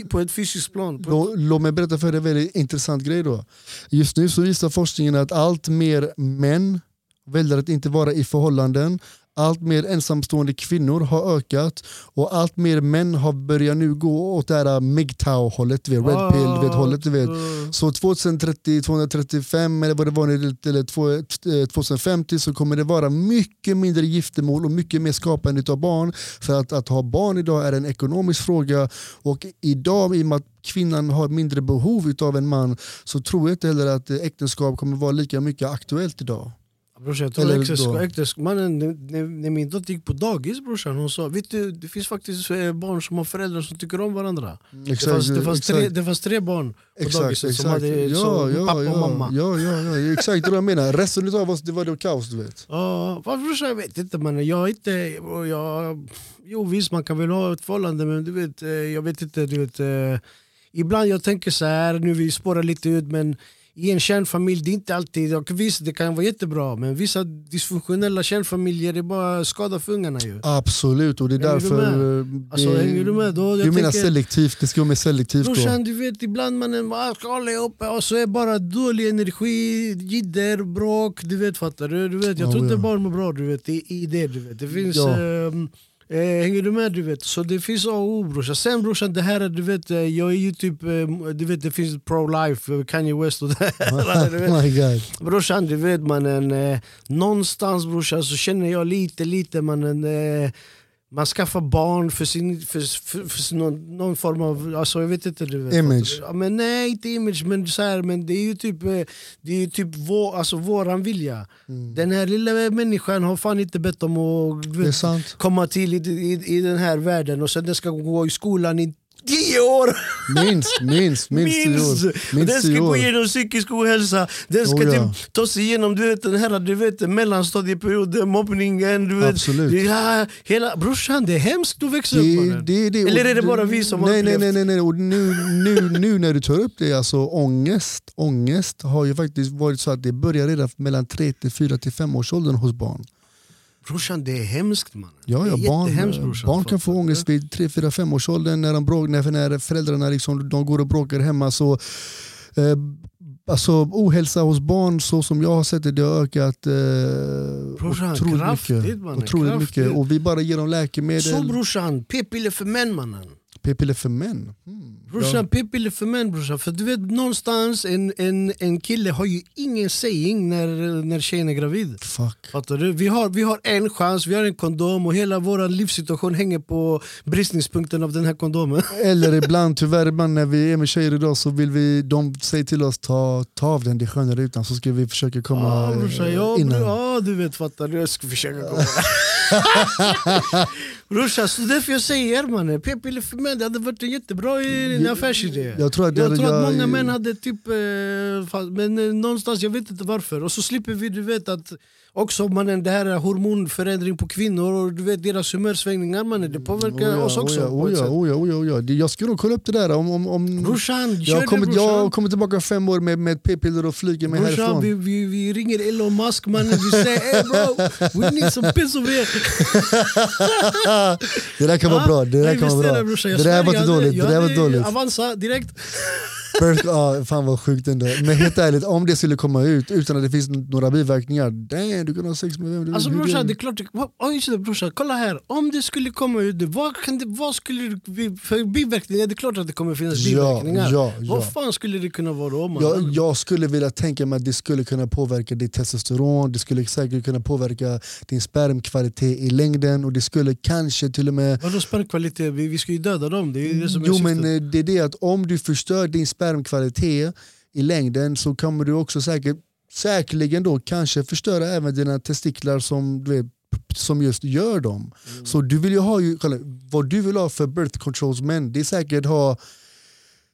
på ett fysiskt plan. På, Lå- Låt mig berätta för dig en väldigt intressant grej då. Just nu så visar forskningen att allt mer män väljer att inte vara i förhållanden. Allt mer ensamstående kvinnor har ökat och allt mer män har börjat nu gå åt det här MGTOW-hållet, red pill, vet, hållet. Vet. Så 2030, 235 eller vad det var, eller två- eh, 2050 så kommer det vara mycket mindre giftermål och mycket mer skapande av barn. För att, att ha barn idag är en ekonomisk fråga och idag i och med att kvinnan har mindre behov av en man så tror jag inte heller att äktenskap kommer vara lika mycket aktuellt idag. Brorsan, jag tror Eller äktenskap, då? äktenskap, mannen, när, när, min dotter gick på dagis brorsan, hon sa vet du, det finns faktiskt eh, barn som har föräldrar som tycker om varandra. Det fanns, det, fanns tre, det fanns tre barn på dagiset som hade som pappa och mamma. Ja, ja, ja, exakt det jag menar. Resten av oss det var det kaos du vet. Ja, brorsan, jag vet inte man, jag inte... Jag, jo visst man kan väl ha ett förhållande men du vet, eh, jag vet inte, du vet... eh, Ibland jag tänker så här, nu vi spårar lite ut men i en kärnfamilj, det är inte alltid, och visst det kan vara jättebra men vissa dysfunktionella kärnfamiljer är bara skada för ungarna ju. Absolut och det är Hänger du därför... eh, Alltså, det- hänger du med? Då, Du jag menar tänker- selektivt, det ska vara mer selektivt då? Brorsan du vet ibland man bara hålla uppe och så är bara dålig energi, jidder, bråk, du vet fattar du? du vet, jag Ja, tror inte ja. barn mår bra du vet, i, i det du vet. Det finns, Ja. ehm, eh, hänger du med du vet? Så det finns A och O brorsan. Sen brorsan det här är, du vet, eh, jag är ju typ, eh, du vet det finns pro-life, eh, Kanye West och det här. du vet. Oh my God. Brorsan du vet mannen, eh, någonstans brorsan så känner jag lite lite mannen eh, man skaffar barn för sin, för, för, för någon, någon form av, alltså jag vet inte du vet, Image. Ja, men nej inte image men, så här, men det är ju typ, eh, det är ju typ vår, alltså våran vilja. Den här lilla människan har fan inte bett om att vet, komma till i, i, i den här världen och sen den ska gå i skolan i tio år! Minst, minst, minst Minst! Och den Minst ska gå igenom psykisk ohälsa, den ska Oh, ja. typ ta sig igenom du vet, den här du vet, mellanstadieperioden, mobbningen, du vet, Absolut. Det, ja, hela, brorsan det är hemskt att växa upp Det, mannen. det, det, Eller är det bara vi som har nej, nej, upplevt? nej, nej, nej. Och nu, nu, nu när du tar upp det, alltså ångest, ångest har ju faktiskt varit så att det börjar redan mellan 3 till 4 till 5 års åldern hos barn. Brorsan det är hemskt mannen. Ja, ja, barn, brorsan. barn kan få ångest vid 3, 4, 5 års åldern när, de bråk, när, när föräldrarna liksom, de går och bråkar hemma. Så, eh, alltså, ohälsa hos barn så som jag har sett det, det har ökat eh, Brorsan, otroligt kraftigt, mycket. mannen, Otroligt kraftigt. mycket. Och vi bara ger dem Så läkemedel. brorsan, p-piller för män mannen. P-piller för män. Hmm. Brorsan, p-piller för män brorsan. För du vet någonstans, en, en, en kille har ju ingen saying när, när tjejen är gravid. Fuck. Fattar du? Vi har, vi har en chans, vi har en kondom och hela vår livssituation hänger på bristningspunkten av den här kondomen. Eller ibland, tyvärr ibland när vi är med tjejer idag så vill vi, de säger till oss ta, ta av den, det är skönare utan så ska vi försöka komma Ja brorsan, eh, ja, innan. bror, ja du vet fattar du, jag ska försöka komma Brorsan, så därför jag säger mannen, p-piller för män det hade varit en jättebra i- en affärsidé. Jag tror att, Jag jag, tror att många män hade typ, eh, men eh, någonstans, jag vet inte varför. Och så slipper vi, du vet att också mannen, det här är hormonförändring på kvinnor och du vet deras humörsvängningar mannen, det påverkar Oh ja, oss också. Oh ja, oh ja, oh ja, Jag ska nog kolla upp det där om... om, om Brorsan, jag, kör har det kommit, brorsan. jag har kommit tillbaka fem år med, med p-piller och flyger mig Brorsan, härifrån. vi, vi, vi ringer Elon Musk mannen, vi säger hey bro, we need some piss over here. det där kan vara bra. Det där kan vara bra. Det där var inte dåligt. Det där var dåligt. Avanza direkt. Birth, ja, fan vad sjukt ändå. Men helt ärligt, om det skulle komma ut utan att det finns några biverkningar, damn, du kan ha sex med vem du Alltså vill. brorsan, det är klart, vad- oh, brorsan, kolla här. Om det skulle komma ut, vad, kan det, vad skulle det, för biverkningar, det är klart att det kommer finnas biverkningar. ja, ja. Vad fan skulle det kunna vara då? Man? Jag, jag skulle vilja tänka mig att det skulle kunna påverka ditt testosteron, det skulle säkert kunna påverka din spermkvalitet i längden och det skulle kanske till och med Vadå spermkvalitet? Vi, vi ska ju döda dem, det är det som är Jo syftet. men eh, det är det att om du förstör din spermkvalitet i längden så kommer du också säkert, säkerligen då kanske förstöra även dina testiklar som, du vet, som just gör dem. Mm. Så du vill ju ha, ju, vad du vill ha för birth controls men det är säkert ha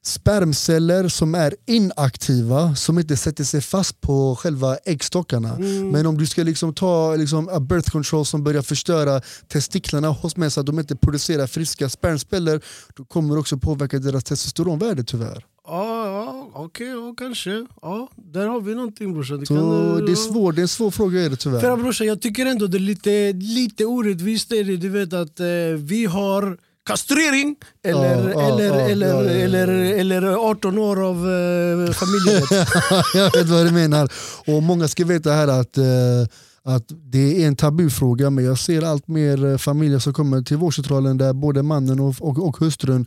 spermceller som är inaktiva som inte sätter sig fast på själva äggstockarna. Mm. Men om du ska liksom ta liksom, a birth control som börjar förstöra testiklarna hos män så att de inte producerar friska spermceller då kommer det också påverka deras testosteronvärde tyvärr. Ja, ja okej, ja, kanske. Ja, där har vi någonting brorsan. Det, kan, det, är svår, det är en svår fråga är det tyvärr. För brorsan, jag tycker ändå det är lite, lite orättvist är det, du vet att eh, vi har kastrering eller, Ja, ja, eller, ja, eller, ja, ja, ja. eller, eller 18 år av eh, familjerätt. jag vet vad du menar. Och många ska veta här att, eh, att det är en tabufråga men jag ser allt mer eh, familjer som kommer till vårdcentralen där både mannen och, och, och hustrun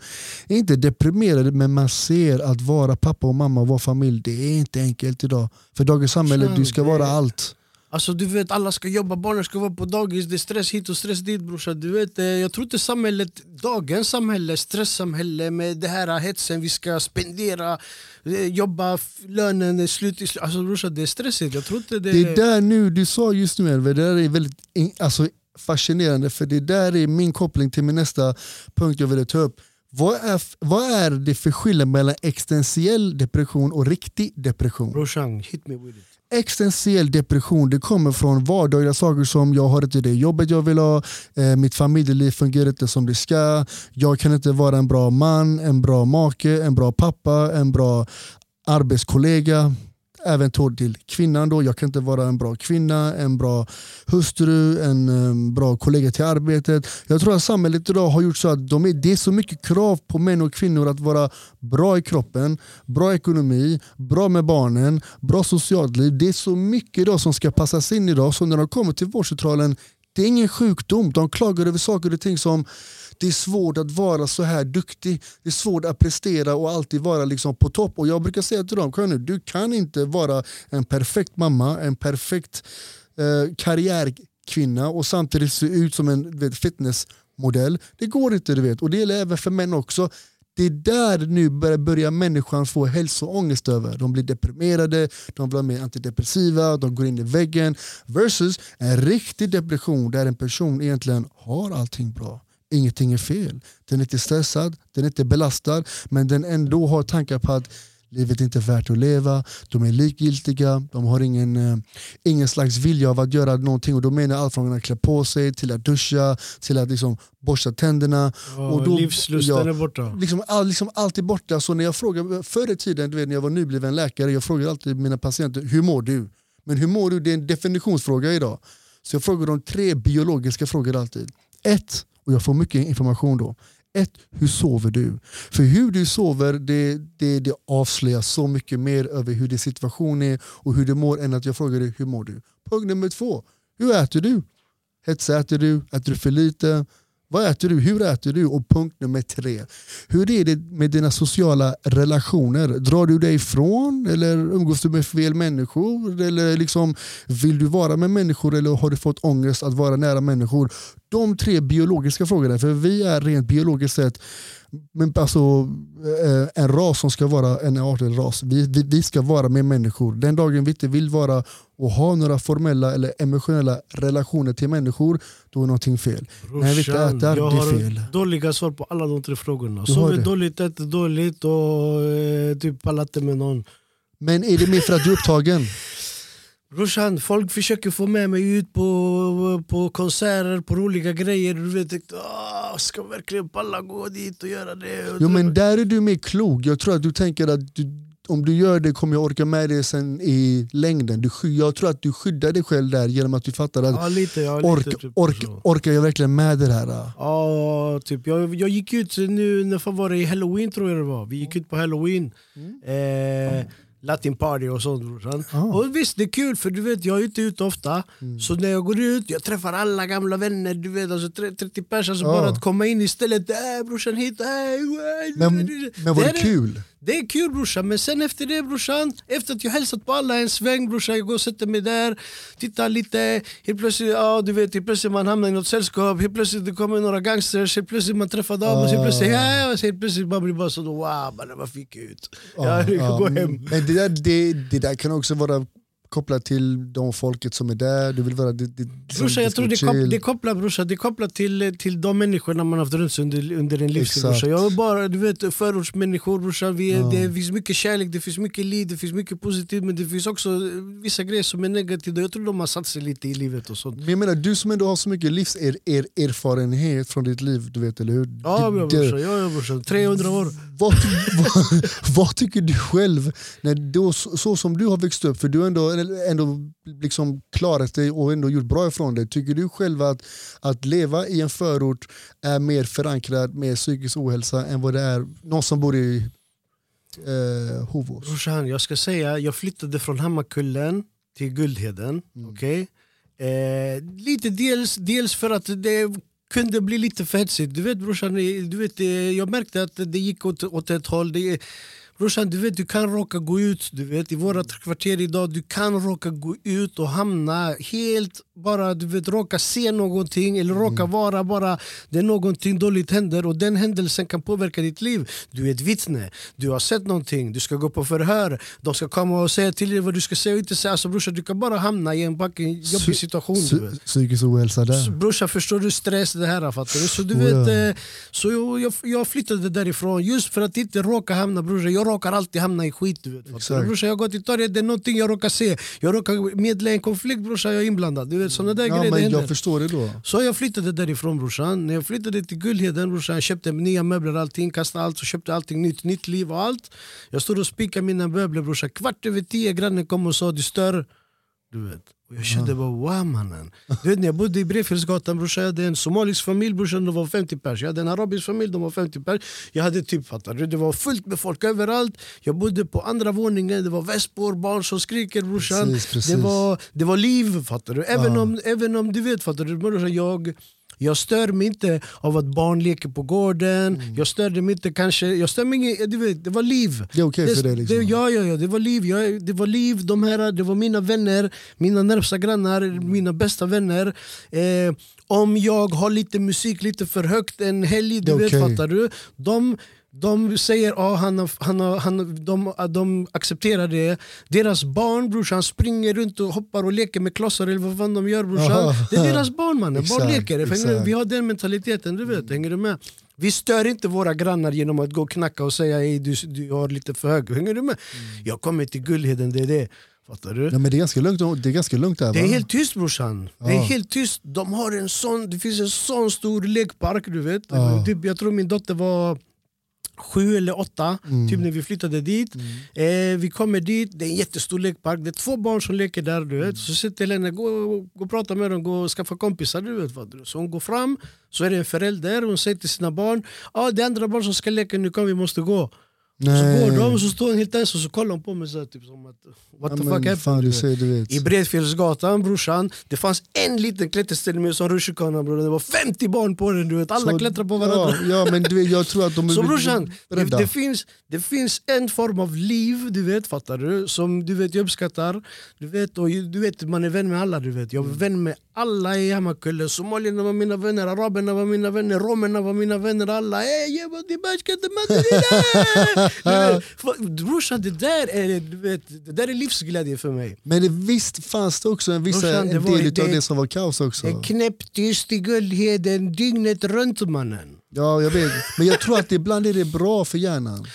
är inte deprimerade men man ser att vara pappa och mamma och vara familj det är inte enkelt idag. För dagens samhälle, du ska vara allt. Alltså du vet, alla ska jobba, barnen ska vara på dagis, det är stress hit och stress dit brorsan. Du vet, eh, jag tror inte samhället, dagens samhälle, stresssamhälle med det här hetsen, vi ska spendera, eh, jobba, lönen är slut. Alltså brorsan, det är stressigt. Jag tror inte det... Det är där nu, du sa just nu Elver, det där är väldigt alltså, fascinerande för det där är min koppling till min nästa punkt jag ville ta upp. Vad är, vad är det för skillnad mellan existentiell depression och riktig depression? Brorsan, hit me with it. Existentiell depression det kommer från vardagliga saker som jag har inte det jobbet jag vill ha, eh, mitt familjeliv fungerar inte som det ska, jag kan inte vara en bra man, en bra make, en bra pappa, en bra arbetskollega. Även tål till kvinnan då, jag kan inte vara en bra kvinna, en bra hustru, en bra kollega till arbetet. Jag tror att samhället idag har gjort så att de är, det är så mycket krav på män och kvinnor att vara bra i kroppen, bra ekonomi, bra med barnen, bra socialt liv. Det är så mycket idag som ska passas in idag så när de kommer till vårdcentralen det är ingen sjukdom, de klagar över saker och ting som det är svårt att vara så här duktig, det är svårt att prestera och alltid vara liksom på topp. Och Jag brukar säga till dem, nu, du kan inte vara en perfekt mamma, en perfekt eh, karriärkvinna och samtidigt se ut som en vet, fitnessmodell. Det går inte, du vet. Och det gäller även för män också. Det är där nu börjar, börjar människan få hälsoångest över. De blir deprimerade, de blir mer antidepressiva, de går in i väggen. Versus en riktig depression där en person egentligen har allting bra. Ingenting är fel. Den är inte stressad, den är inte belastad men den ändå har tankar på att livet är inte värt att leva, de är likgiltiga, de har ingen, eh, ingen slags vilja av att göra någonting och då menar jag allt från att klä på sig till att duscha, till att liksom borsta tänderna. Och då- livslusten ja. är borta. Liksom, all, liksom allt är borta. Så när jag frågar, förr i tiden du vet, när jag var nybliven läkare, jag frågar alltid mina patienter hur mår du? Men hur mår du? Det är en definitionsfråga idag. Så jag frågar dem tre biologiska frågor alltid. Ett, och jag får mycket information då. Ett, hur sover du? För hur du sover det, det, det avslöjar så mycket mer över hur din situation är och hur du mår än att jag frågar dig hur mår du? Punkt nummer två, hur äter du? Hetsäter du? Äter du för lite? Vad äter du? Hur äter du? Och punkt nummer tre. Hur är det med dina sociala relationer? Drar du dig ifrån? Eller umgås du med fel människor? Eller liksom, vill du vara med människor eller har du fått ångest att vara nära människor? De tre biologiska frågorna, för vi är rent biologiskt sett men alltså, eh, en ras som ska vara en artig ras. Vi, vi, vi ska vara med människor. Den dagen vi inte vill vara och ha några formella eller emotionella relationer till människor, då är någonting fel. När vi inte Brorsan, äter, jag det är har fel. dåliga svar på alla de tre frågorna. Har Sover dåligt, äter dåligt och eh, typ pallar med någon. Men är det mer för att du är upptagen? Brorsan, folk försöker få med mig ut på, på konserter, på roliga grejer. Du vet, jag, "Åh, ska verkligen palla gå dit och göra det? Och Jo men där är du mer klok. Jag tror att du tänker att du, om du gör det kommer jag orka med det sen i längden. Du, jag tror att du skyddar dig själv där genom att du fattar att ja, lite, ja, lite, ork, typ ork, orkar jag verkligen med det här? Ja, typ. Jag, jag gick ut nu, när var det i halloween tror jag det var. Vi gick ut på halloween. Eh, Latin party och sånt. Ah. Och visst det är kul för du vet jag är inte ute ofta. Så när jag går ut, jag träffar alla gamla vänner. Du vet alltså 30 pers. Alltså Ah. bara att komma in istället. Äh, brorsan hit, äh, Men, men var det är- kul? Det är kul brorsan, men sen efter det brorsan, efter att jag hälsat på alla en sväng brorsan, jag går och sätter mig där, tittar lite, helt plötsligt, ja du vet, helt plötsligt man hamnar i något sällskap, helt plötsligt det kommer några gangsters, helt plötsligt man träffar dem och helt plötsligt, ja, helt plötsligt man blir bara så wow, mannen vad fick ut? Ja, jag ja, gå mm. hem. Men det där, det, det där kan också vara kopplat till de folket som är där. Du vill vara det, det, Brorsan, jag tror det, kop, det kopplar brorsan, det kopplar till, till de människorna man haft runt sig under, under en livstid. Jag är bara du vet, förortsmänniskor brorsan, vi är, Ja. det finns mycket kärlek, det finns mycket liv, det finns mycket positivt men det finns också vissa grejer som är negativa. Jag tror de har satt sig lite i livet och sånt. Men jag menar, du som ändå har så mycket livserfarenhet från ditt liv, du vet eller hur? Ja Du- ja, du- brorsan, ja, ja, brorsan, 300 år. vad, vad, vad tycker du själv, när då, så, så som du har växt upp, för du har ändå, ändå liksom klarat dig och ändå gjort bra ifrån dig. Tycker du själv att, att leva i en förort är mer förankrad med psykisk ohälsa än vad det är någon som bor i eh, Hovås? Brorsan, jag ska säga, jag flyttade från Hammarkullen till Guldheden. okej? Eh, lite dels, dels för att det kunde bli lite för hetsigt. Du vet brorsan, du vet, eh, jag märkte att det gick åt, åt ett håll. Det, brorsan, du vet, du kan råka gå ut, du vet, i våra kvarter idag, du kan råka gå ut och hamna helt, bara du vet, råka se någonting eller råka vara bara, det någonting dåligt händer och den händelsen kan påverka ditt liv. Du är ett vittne, du har sett någonting, du ska gå på förhör, de ska komma och säga till dig vad du ska säga och inte säga. Alltså brorsan, du kan bara hamna i en fucking jobbig situation. Du vet. Psy- Psykisk ohälsa där. Brorsan förstår du stress det här fattar du? Så du Oh, vet, eh, så jag, jag, jag flyttade därifrån just för att inte råka hamna brorsan, jag råkar alltid hamna i skit du vet. Brorsan jag går till torget, det är någonting jag råkar se, jag råkar medla i en konflikt brorsan, jag är inblandad. Du vet sådana där Ja, grejer men händer. jag förstår det då. Så jag flyttade därifrån brorsan. När jag flyttade till Guldheden brorsan, jag köpte nya möbler, allting, kastade allt och köpte allting nytt, nytt liv och allt. Jag stod och spikade mina möbler brorsan. Kvart över tio grannen kom och sa du stör. Du vet. Och jag kände bara wow mannen. Du vet när jag bodde i Brefjällsgatan brorsan, jag hade en somalisk familj brorsan, de var 50 pers. Jag hade en arabisk familj, de var 50 pers. Jag hade typ, fattar du? Det var fullt med folk överallt. Jag bodde på andra våningen, det var väspor, barn som skriker brorsan. Precis, precis. Det, var, det var liv fattar du. Även, Ja. om, även om du vet fattar du, brorsan, jag jag stör mig inte av att barn leker på gården, Mm. jag störde mig inte kanske, jag stör mig inte, du vet, det var liv. Det är okej för dig liksom. det, ja, ja, ja, det var liv, jag, det var liv, de här, det var mina vänner, mina närmsta grannar, mina bästa vänner. Eh, om jag har lite musik lite för högt en helg, du vet, okej. fattar du? De, de säger att han, han, han, de, de accepterar det. Deras barn brorsan springer runt och hoppar och leker med klossar eller vad fan de gör brorsan. Det är deras barn mannen, barn leker. Vi har den mentaliteten, du vet, hänger du med? Vi stör inte våra grannar genom att gå och knacka och säga att du, du har lite för hög. Hänger du med? Jag kommer till Gullheden, det är det. Fattar du? Ja, men det är ganska lugnt, det är ganska lugnt där Det är va? helt tyst brorsan. Det är Ja. helt tyst. De har en sån, det finns en sån stor lekpark. Du vet. Ja. Typ, jag tror min dotter var sju eller åtta Mm. typ när vi flyttade dit. Eh, vi kommer dit, det är en jättestor lekpark. Det är två barn som leker där. Du vet. Så sitter Helena, gå, gå och prata med dem, gå och skaffa kompisar. Du vet, vad du. Så hon går fram, så är det en förälder. Hon säger till sina barn ah, det är andra barn som ska leka, nu kan vi måste gå. Så Nej. går de och så står hon helt ensam och så kollar de på mig så här, typ som att what the Ja, fuck fan, happened? vet. I Bredfjällsgatan brorsan, det fanns en liten klätterställning med en sån rutschkana bror. Det var 50 barn på den, du vet. alla Så- klättrar på varandra. Ja, ja men du vet, jag tror att de är Så brorsan, det, det, finns, det finns en form av liv, du vet, fattar du? Som du vet, jag uppskattar. Du vet, och du vet, man är vän med alla. Du vet. Jag är vän med alla i Hammarkullen. Somalierna var mina vänner, araberna var mina vänner, romerna var mina vänner. Alla hey, jag Brorsan, det där, är, vet, det där är livsglädje för mig. Men det, visst fanns det också en, vissa, Brorsan, en del det- det som var kaos också. En knäpptyst i Guldheden dygnet runt mannen. Ja, jag vet. Men jag tror att ibland är det bra för hjärnan.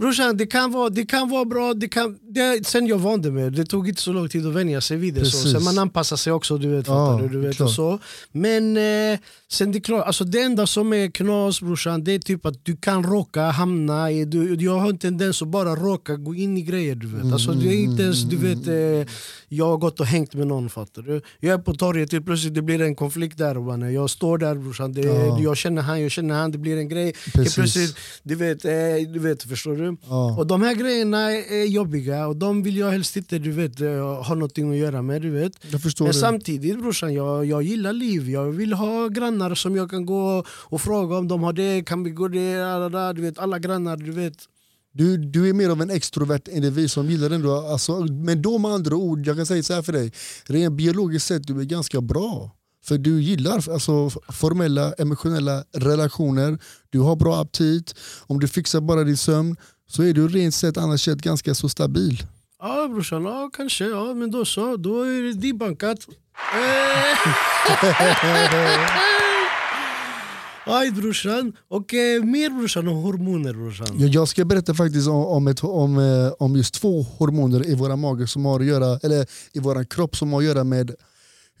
Brorsan, det kan vara, det kan vara bra, det kan, det, sen jag vande mig, det tog inte så lång tid att vänja sig vid det. Så. Sen man anpassar sig också, du vet. Ja, du, du vet och så. Men eh, sen det, klart, alltså det enda som är knas brorsan, det är typ att du kan råka hamna i, du, jag har en tendens att bara råka gå in i grejer. Du vet. Alltså, det är inte ens, du vet, eh, jag har gått och hängt med någon, fattar du? Jag är på torget, helt plötsligt det blir en konflikt där. mannen. Jag står där brorsan, det, Ja. jag känner han, jag känner han, det blir en grej. Helt plötsligt, du vet, eh, du vet, förstår du? Ja. Och de här grejerna är jobbiga och de vill jag helst inte du vet, eh, ha någonting att göra med. Du vet. Men samtidigt brorsan, jag, jag gillar liv. Jag vill ha grannar som jag kan gå och fråga om de har det, kan vi gå det, du vet, alla grannar. Du vet. Du, du är mer av en extrovert individ som gillar ändå, alltså, men då med andra ord, jag kan säga så här för dig, rent biologiskt sett du är ganska bra. För du gillar alltså, formella emotionella relationer, du har bra aptit, om du fixar bara din sömn så är du rent sett annars sett ganska så stabil. Ja brorsan, ja, kanske. Ja, men då så, då är det debankat. Eh. Aj brorsan. Och eh, mer brorsan om hormoner brorsan. Jag, jag ska berätta faktiskt om, om, ett, om, eh, om just två hormoner i våra magar som har att göra, eller i vår kropp som har att göra med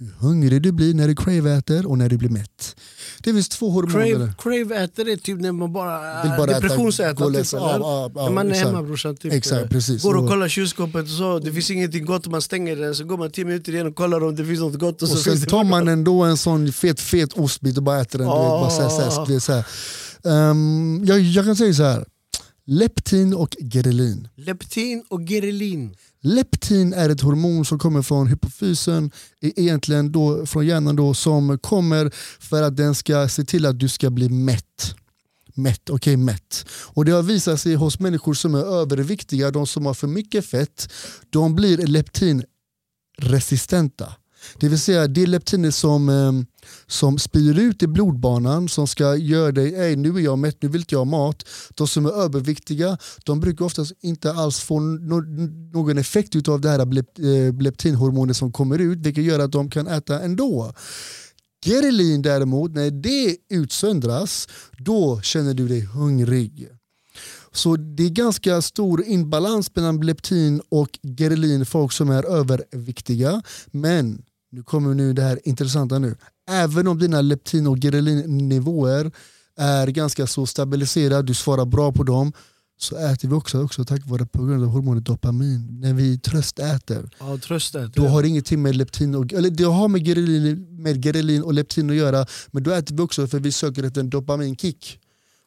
hur hungrig du blir när du crave-äter och när du blir mätt. Det finns två hormoner. Crave, crave det typ när man bara, Vill bara äta, depressionsäter. och Typ? Ja, ja, ja, när man är exakt. hemma brorsan. Typ, Exakt, eller? precis. Går och kollar kylskåpet och så, det finns ingenting gott man stänger den. Så går man tio minuter igen och kollar om det finns något gott. Och, Och så, sen tar man ändå en sån fet fet ostbit och bara äter den. Du vet, bara så här, så här, det är så här. Ehm, jag, jag kan säga så här. Leptin och gerelin. Leptin och gerelin. Leptin är ett hormon som kommer från hypofysen, egentligen då, från hjärnan då, som kommer för att den ska se till att du ska bli mätt. Mätt, okej mätt. Och det har visat sig hos människor som är överviktiga, de som har för mycket fett, de blir leptinresistenta. Det vill säga det leptinet leptiner som, ehm, som spyr ut i blodbanan som ska göra dig, Ej, nu är jag mätt, nu vill inte jag ha mat. De som är överviktiga de brukar oftast inte alls få no någon effekt av det här eh, leptinhormonet som kommer ut vilket gör att de kan äta ändå. Gerelin däremot, när det utsöndras, då känner du dig hungrig. Så det är ganska stor inbalans mellan leptin och gerelin folk som är överviktiga. Men, nu kommer nu det här intressanta nu. Även om dina leptin och gerelinnivåer är ganska så stabiliserade, du svarar bra på dem, så äter vi också, också tack vare på grund av hormonet dopamin. När vi tröstäter, Ja, tröstet. då har det ingenting med leptin och, eller det har med gerelin, med gerelin och leptin att göra, men då äter vi också för vi söker efter en dopaminkick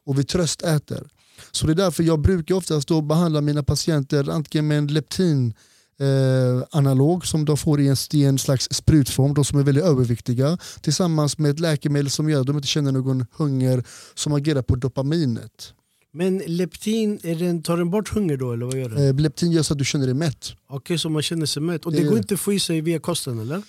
och vi tröstäter. Så det är därför jag brukar oftast då behandla mina patienter antingen med en leptin eh, analog som de får i en, i en slags sprutform, de som är väldigt överviktiga, tillsammans med ett läkemedel som gör att de inte känner någon hunger som agerar på dopaminet. Men leptin, den, tar den bort hunger då eller vad gör den? Eh, leptin gör så att du känner dig mätt. Okej, så man känner sig mätt. Och det Det- går inte att få i sig via kosten eller?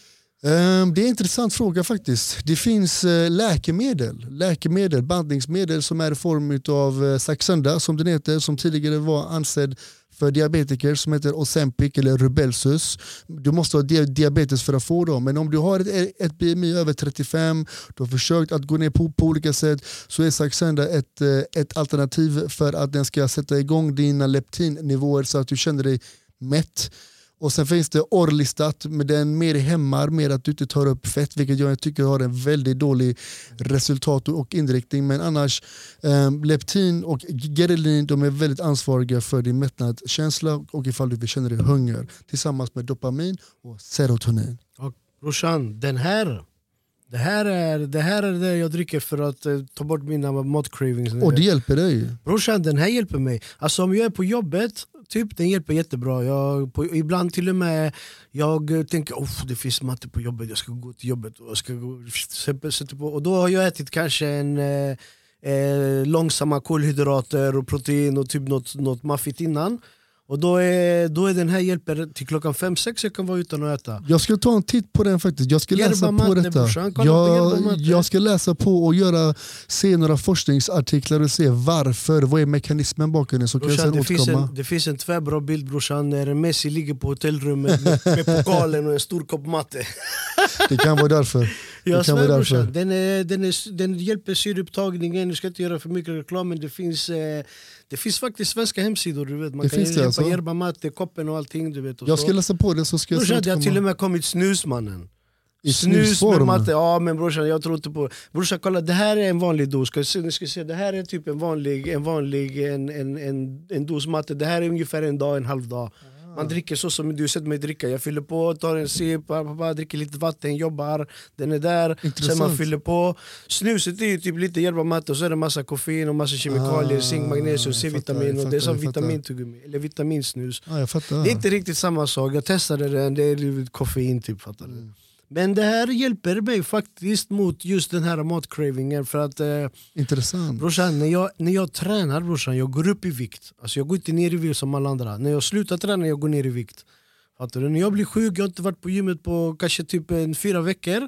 Ehm, Det är en intressant fråga faktiskt. Det finns eh, läkemedel, läkemedel, bandningsmedel som är i form av Saxenda som den heter, som tidigare var ansedd för diabetiker som heter Ozempic eller Rubelsus. Du måste ha diabetes för att få dem. Men om du har ett, ett BMI över 35, du har försökt att gå ner på, på olika sätt så är Saxenda ett, eh, ett alternativ för att den ska sätta igång dina leptinnivåer så att du känner dig mätt. Och sen finns det Orlistat, men den mer hämmar mer att du inte tar upp fett, vilket jag tycker har en väldigt dålig resultat och inriktning. Men annars, eh, leptin och gerelin de är väldigt ansvariga för din mättnadskänsla och ifall du känner dig hunger. Tillsammans med dopamin och serotonin. Och, brorsan, den här Det här, är, det här är det jag dricker för att eh, ta bort mina matcravings. Och det hjälper dig? Brorsan den här hjälper mig. Alltså om jag är på jobbet, typ, den hjälper jättebra. Jag, på, ibland till och med jag tänker att det finns matte på jobbet, jag ska gå till jobbet. Och, jag ska gå, på, och då har jag ätit kanske en eh, eh, långsamma kolhydrater och protein och typ något, något maffigt innan. Och då är, då är den här hjälper till klockan 5-6 jag kan vara utan att äta. Jag ska ta en titt på den faktiskt. Jag ska läsa på detta. Brorsan, jag, jag ska läsa på och göra, se några forskningsartiklar och se varför. Vad är mekanismen bakom det? Så brorsan, kan jag det, finns en, det finns en tvärbra bild brorsan när Messi ligger på hotellrummet med, med pokalen och en stor kopp matte. det kan vara därför. Jag svär brorsan, den, den, den hjälper syreupptagningen, jag ska inte göra för mycket reklam men det finns, eh, det finns faktiskt svenska hemsidor. Du vet. Man det kan finns det alltså? yerba mate, koppen och allting. Du vet, och jag ska läsa på det så ska jag brorsan, Det har till och med kommit snusmannen. I snus med matte, ja men brorsan jag tror inte på Brorsan kolla det här är en vanlig dos, ska ska se, det här är typ en vanlig, en, vanlig en, en, en, en dos matte, det här är ungefär en dag, en halv dag man dricker så som du har sett mig dricka. Jag fyller på, tar en sip, dricker lite vatten, jobbar. Den är där, Intressant. sen man fyller på. Snuset är ju typ lite yerba mate och så är det massa koffein och massa kemikalier, ah, zink, magnesium, C-vitamin. och Det är som vitamintuggummi, eller vitaminsnus. Ah, det är inte riktigt samma sak, jag testade den, det är koffein typ. Fattar du? Mm. Men det här hjälper mig faktiskt mot just den här matcravingen för att eh, Intressant. brorsan, när jag, när jag tränar brorsan, jag går upp i vikt. Alltså jag går inte ner i vikt som alla andra. När jag slutar träna jag går ner i vikt. Fattar du? När jag blir sjuk, jag har inte varit på gymmet på kanske typ en fyra veckor.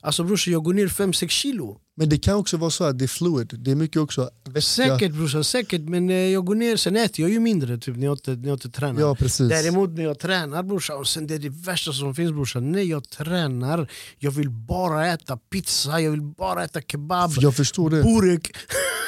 Alltså brorsan jag går ner 5-6 kilo men det kan också vara så att det är fluid, det är mycket också vätska. Säkert brorsan, säkert men eh, jag går ner, sen äter jag ju mindre typ, när, jag inte, när jag inte tränar. Ja, precis. Däremot när jag tränar brorsan, och sen det är det värsta som finns brorsan, när jag tränar, jag vill bara äta pizza, jag vill bara äta kebab, jag förstår det. burek.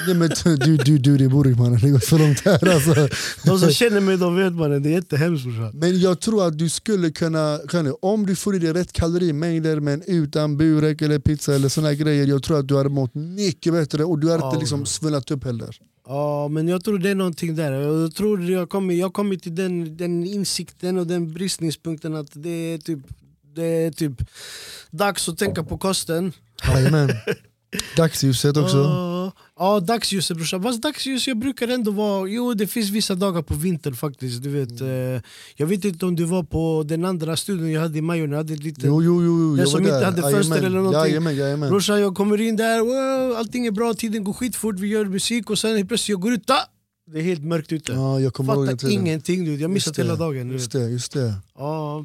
Nej, men du, du, du det är burek mannen, det går för långt här alltså. De som känner mig de vet mannen, det är jättehemskt brorsan. Men jag tror att du skulle kunna, kunna om du får i dig rätt kalorimängder men utan burek eller pizza eller såna grejer, jag tror att du hade mått mycket bättre och du har inte liksom svullnat upp heller. Ja, men jag tror det är någonting där. Jag tror jag kommer jag kommer till den, den insikten och den bristningspunkten att det är typ, det är typ dags att tänka på kosten. Jajamän. Dagsljuset också. Ja, dagsljuset brorsan. Fast dagsljus jag brukar ändå vara... Jo det finns vissa dagar på vintern faktiskt. Du vet, mm. eh, jag vet inte om du var på den andra studion jag hade i Majorna. Hade lite, jo, jo, jo, den som inte hade fönster eller någonting. Jajamän, jajamän. Brorsan jag kommer in där, wow, allting är bra, tiden går skitfort, vi gör musik och sen helt plötsligt jag går ut, da! det är helt mörkt ute. Ja, jag Fattar ingenting, du. jag missat hela dagen. Just det, just det. Ja.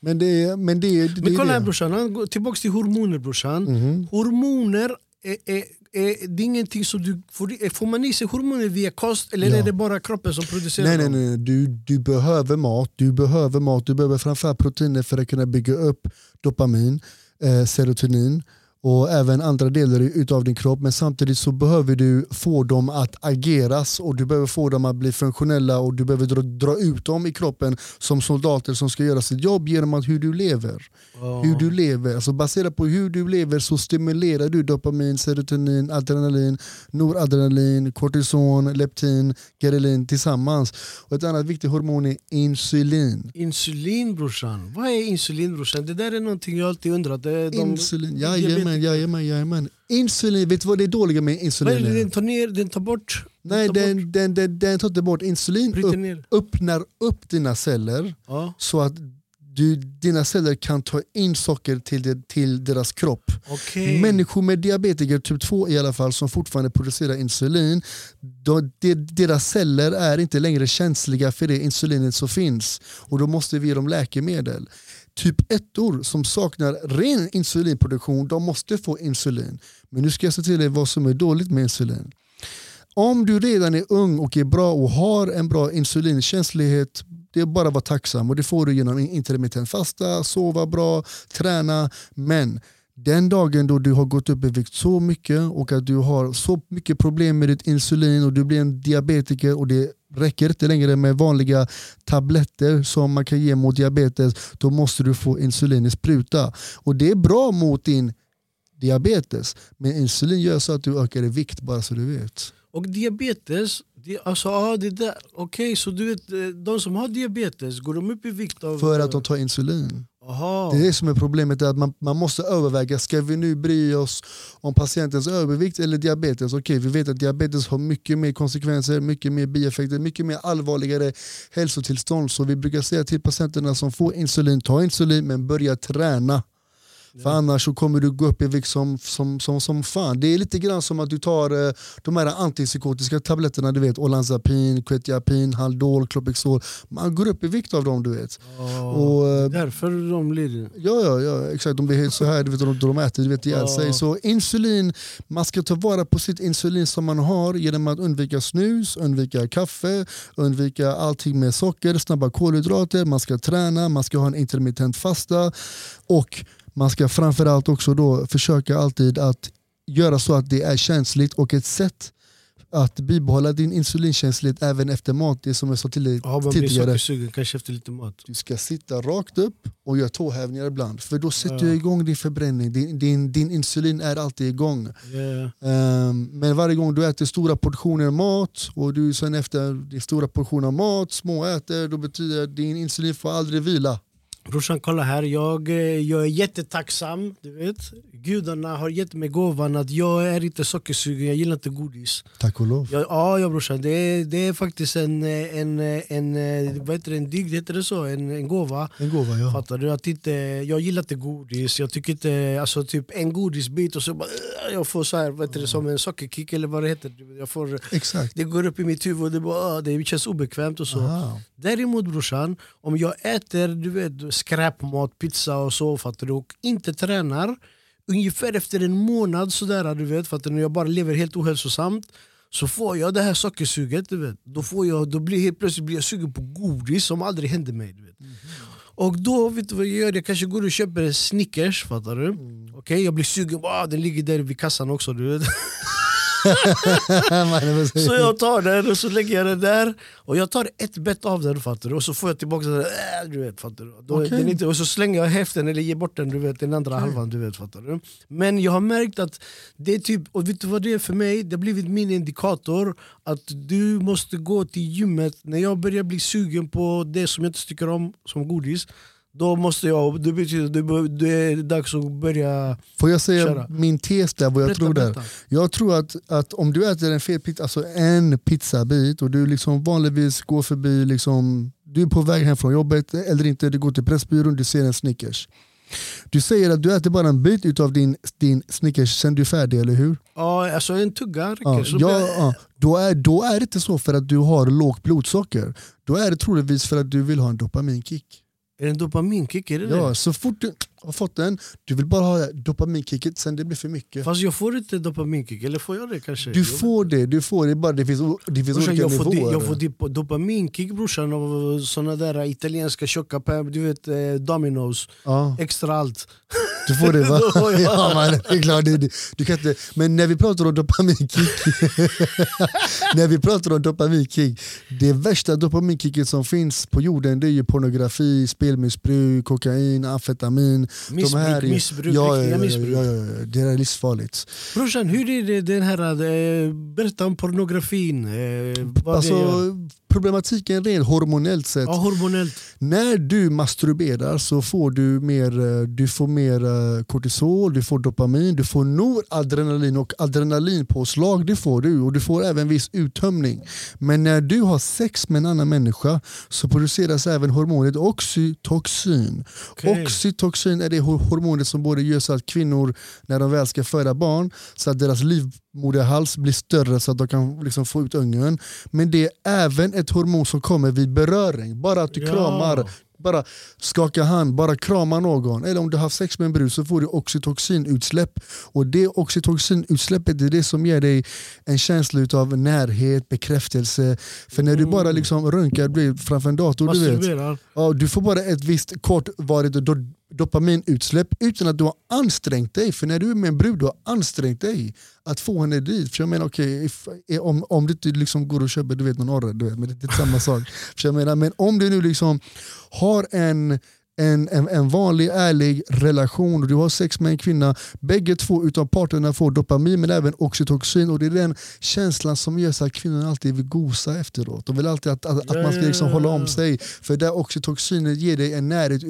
Men, det, men, det, det, men kolla här brorsan, tillbaka till hormoner brorsan. Mm -hmm. Hormoner är, är, är, det ingenting som du får, får man i sig hormoner via kost eller ja. är det bara kroppen som producerar nej, dem? Nej, nej, du, du behöver mat, du behöver mat, du behöver framförallt proteiner för att kunna bygga upp dopamin, eh, serotonin och även andra delar av din kropp. Men samtidigt så behöver du få dem att ageras och du behöver få dem att bli funktionella och du behöver dra, dra ut dem i kroppen som soldater som ska göra sitt jobb genom att hur du lever. Oh. Hur du lever. Alltså baserat på hur du lever så stimulerar du dopamin, serotonin, adrenalin, noradrenalin, kortison, leptin, gerelin tillsammans. Och ett annat viktigt hormon är insulin. Insulin brorsan, vad är insulin brorsan? Det där är någonting jag alltid undrat. De, insulin, jajamän jajamän, jajamän, Insulin, vet du vad det är dåliga med insulin? Det, den tar ner, den tar bort? Nej, tar den, bort. Den, den, den, tar inte bort. Insulin upp, öppnar upp dina celler ja. så att du, dina celler kan ta in socker till, det, till deras kropp. Okay. Människor med diabetiker typ 2 i alla fall som fortfarande producerar insulin, då, de, deras celler är inte längre känsliga för det insulinet som finns och då måste vi ge dem läkemedel. Typ 1 som saknar ren insulinproduktion, de måste få insulin. Men nu ska jag säga till dig vad som är dåligt med insulin. Om du redan är ung och är bra och har en bra insulinkänslighet, det är bara att vara tacksam och det får du genom intermittent fasta, sova bra, träna. Men den dagen då du har gått upp i vikt så mycket och att du har så mycket problem med ditt insulin och du blir en diabetiker och det räcker inte längre med vanliga tabletter som man kan ge mot diabetes, då måste du få insulin i spruta. Och det är bra mot din diabetes, men insulin gör så att du ökar i vikt bara så du vet. Och diabetes, alltså, ja, det Okej, okay, så du vet, eh, de som har diabetes, går de upp i vikt? Av, För att de tar insulin. Aha. Det är det som är problemet, är att man, man måste överväga, ska vi nu bry oss om patientens övervikt eller diabetes? Okej, vi vet att diabetes har mycket mer konsekvenser, mycket mer bieffekter, mycket mer allvarligare hälsotillstånd. Så vi brukar säga till patienterna som får insulin, ta insulin men börja träna. För annars så kommer du gå upp i vikt som, som, som, som fan. Det är lite grann som att du tar eh, de här antipsykotiska tabletterna, du vet Olanzapin, Quetiapin, Haldol, Clopixol. Man går upp i vikt av dem du vet. Ja, Och, eh, därför de blir... Ja, ja, ja exakt. De blir helt så här, du vet, de, de äter du vet, ihjäl sig. Ja. Så insulin, man ska ta vara på sitt insulin som man har genom att undvika snus, undvika kaffe, undvika allting med socker, snabba kolhydrater, man ska träna, man ska ha en intermittent fasta och man ska framförallt också då försöka alltid att göra så att det är känsligt och ett sätt att bibehålla din insulinkänslighet även efter mat, det som jag sa till dig Ja, man blir tidigare. sockersugen kanske efter lite mat. Du ska sitta rakt upp och göra tåhävningar ibland. För då sätter Ja. du igång din förbränning. Din, din, din insulin är alltid igång. Ja. Ehm, men varje gång du äter stora portioner mat och du sen efter stora portion av mat små äter, då betyder det att din insulin får aldrig vila. Brorsan kolla här, jag, eh, jag är jättetacksam. Du vet. Gudarna har gett mig gåvan att jag är inte sockersugen, jag gillar inte godis. Tack och lov. Jag, ja, ja brorsan, det är, det är faktiskt en, eh, en, eh, en, vad heter det, en dygd, heter det så? En, en gåva. En gåva ja. Fattar du? Att inte, jag gillar inte godis, jag tycker inte, alltså typ en godisbit och så bara, jag får så här, vad heter det, som en sockerkick eller vad det heter. Jag får, Exakt. det går upp i mitt huvud och det, bara, det känns obekvämt och så. Aha. Däremot brorsan, om jag äter du vet, skräpmat, pizza och så fattar du, och inte tränar ungefär efter en månad sådär, du vet, fattar du, när jag bara lever helt ohälsosamt så får jag det här sockersuget, du vet. Då, får jag, då blir helt plötsligt blir jag sugen på godis som aldrig hände mig. Du vet. Och då vet du vad jag gör? Jag kanske går och köper en Snickers, fattar du? Okej, jag blir sugen, wow, den ligger där vid kassan också. Du vet. Så jag tar den och så lägger jag den där och jag tar ett bett av den fattar du och så får jag tillbaka den, äh, du vet, fattar du? Då, Okej. den inte, och så slänger jag hälften eller ger bort den, du vet, den andra halvan. Du vet, fattar du? Men jag har märkt att det är typ, och vet du vad det är för mig? Det har blivit min indikator att du måste gå till gymmet när jag börjar bli sugen på det som jag inte tycker om, som godis. Då måste jag, det betyder det, det är dags att börja Får jag säga Köra. min tes där, vad jag berätta, tror där? berätta. Jag tror att, att om du äter en fel pizza, alltså en pizzabit och du liksom vanligtvis går förbi, liksom, du är på väg hem från jobbet eller inte, du går till Pressbyrån, du ser en Snickers. Du säger att du äter bara en bit av din, din Snickers sen du är färdig, eller hur? Ja, alltså en tugga räcker. Ja, ja, ja. Då, är, då är det inte så för att du har lågt blodsocker. Då är det troligtvis för att du vill ha en dopaminkick. Är det en dopaminkick? Är det Ja, det? så fort du har fått den, du vill bara ha dopaminkicket sen det blir för mycket. Fast jag får inte dopaminkick, eller får jag det kanske? Du får det, du får det, bara det finns, det finns Brorsan, olika jag, får di, nivåer. jag får dopaminkick brorsan av såna där italienska tjocka du vet eh, Domino's, ja, extra allt. du får det va? Ja, man, det är klart, det, det, du kan inte, men när vi pratar om dopaminkick, när vi pratar om dopaminkick, det värsta dopaminkicket som finns på jorden det är ju pornografi, spelmissbruk, kokain, amfetamin. Missbruk, de här är, missbruk, ja, riktiga missbruk. Ja, ja, ja, det är livsfarligt. Brorsan, hur är det den här, eh, berätta om pornografin. Eh, Alltså. Problematiken rent hormonellt sett, ja, hormonellt. när du masturberar så får du mer, eh, du får mer eh, kortisol, du får dopamin, du får noradrenalin och adrenalinpåslag det får du och du får även viss uttömning. Men när du har sex med en annan människa så produceras även hormonet oxytocin. Okej. Oxytocin är det hor- hormonet som både gör så att kvinnor när de väl ska föda barn så att deras livmoderhals blir större så att de kan liksom få ut ungen. Men det är även ett hormon som kommer vid beröring. Bara att du Ja. kramar, bara skaka hand, bara krama någon. Eller om du har haft sex med en brud så får du oxytocinutsläpp. Och det oxytocinutsläppet är det som ger dig en känsla av närhet, bekräftelse. För när du bara liksom runkar du vet, framför en dator, du vet. Ja, du får bara ett visst kortvarigt dopaminutsläpp utan att du har ansträngt dig. För när du är med en brud, du har ansträngt dig att få henne dit. För jag menar, okay, if, eh, om, om du inte liksom går och köper du vet, någon orre, du vet, men det är inte samma sak. För jag menar, men om du nu liksom har en en, en, en vanlig ärlig relation och du har sex med en kvinna, bägge två utav parterna får dopamin men även oxytocin och det är den känslan som gör så att kvinnorna alltid vill gosa efteråt. De vill alltid att, att, att man ska liksom hålla om sig för där oxytocinet ger dig en närhet,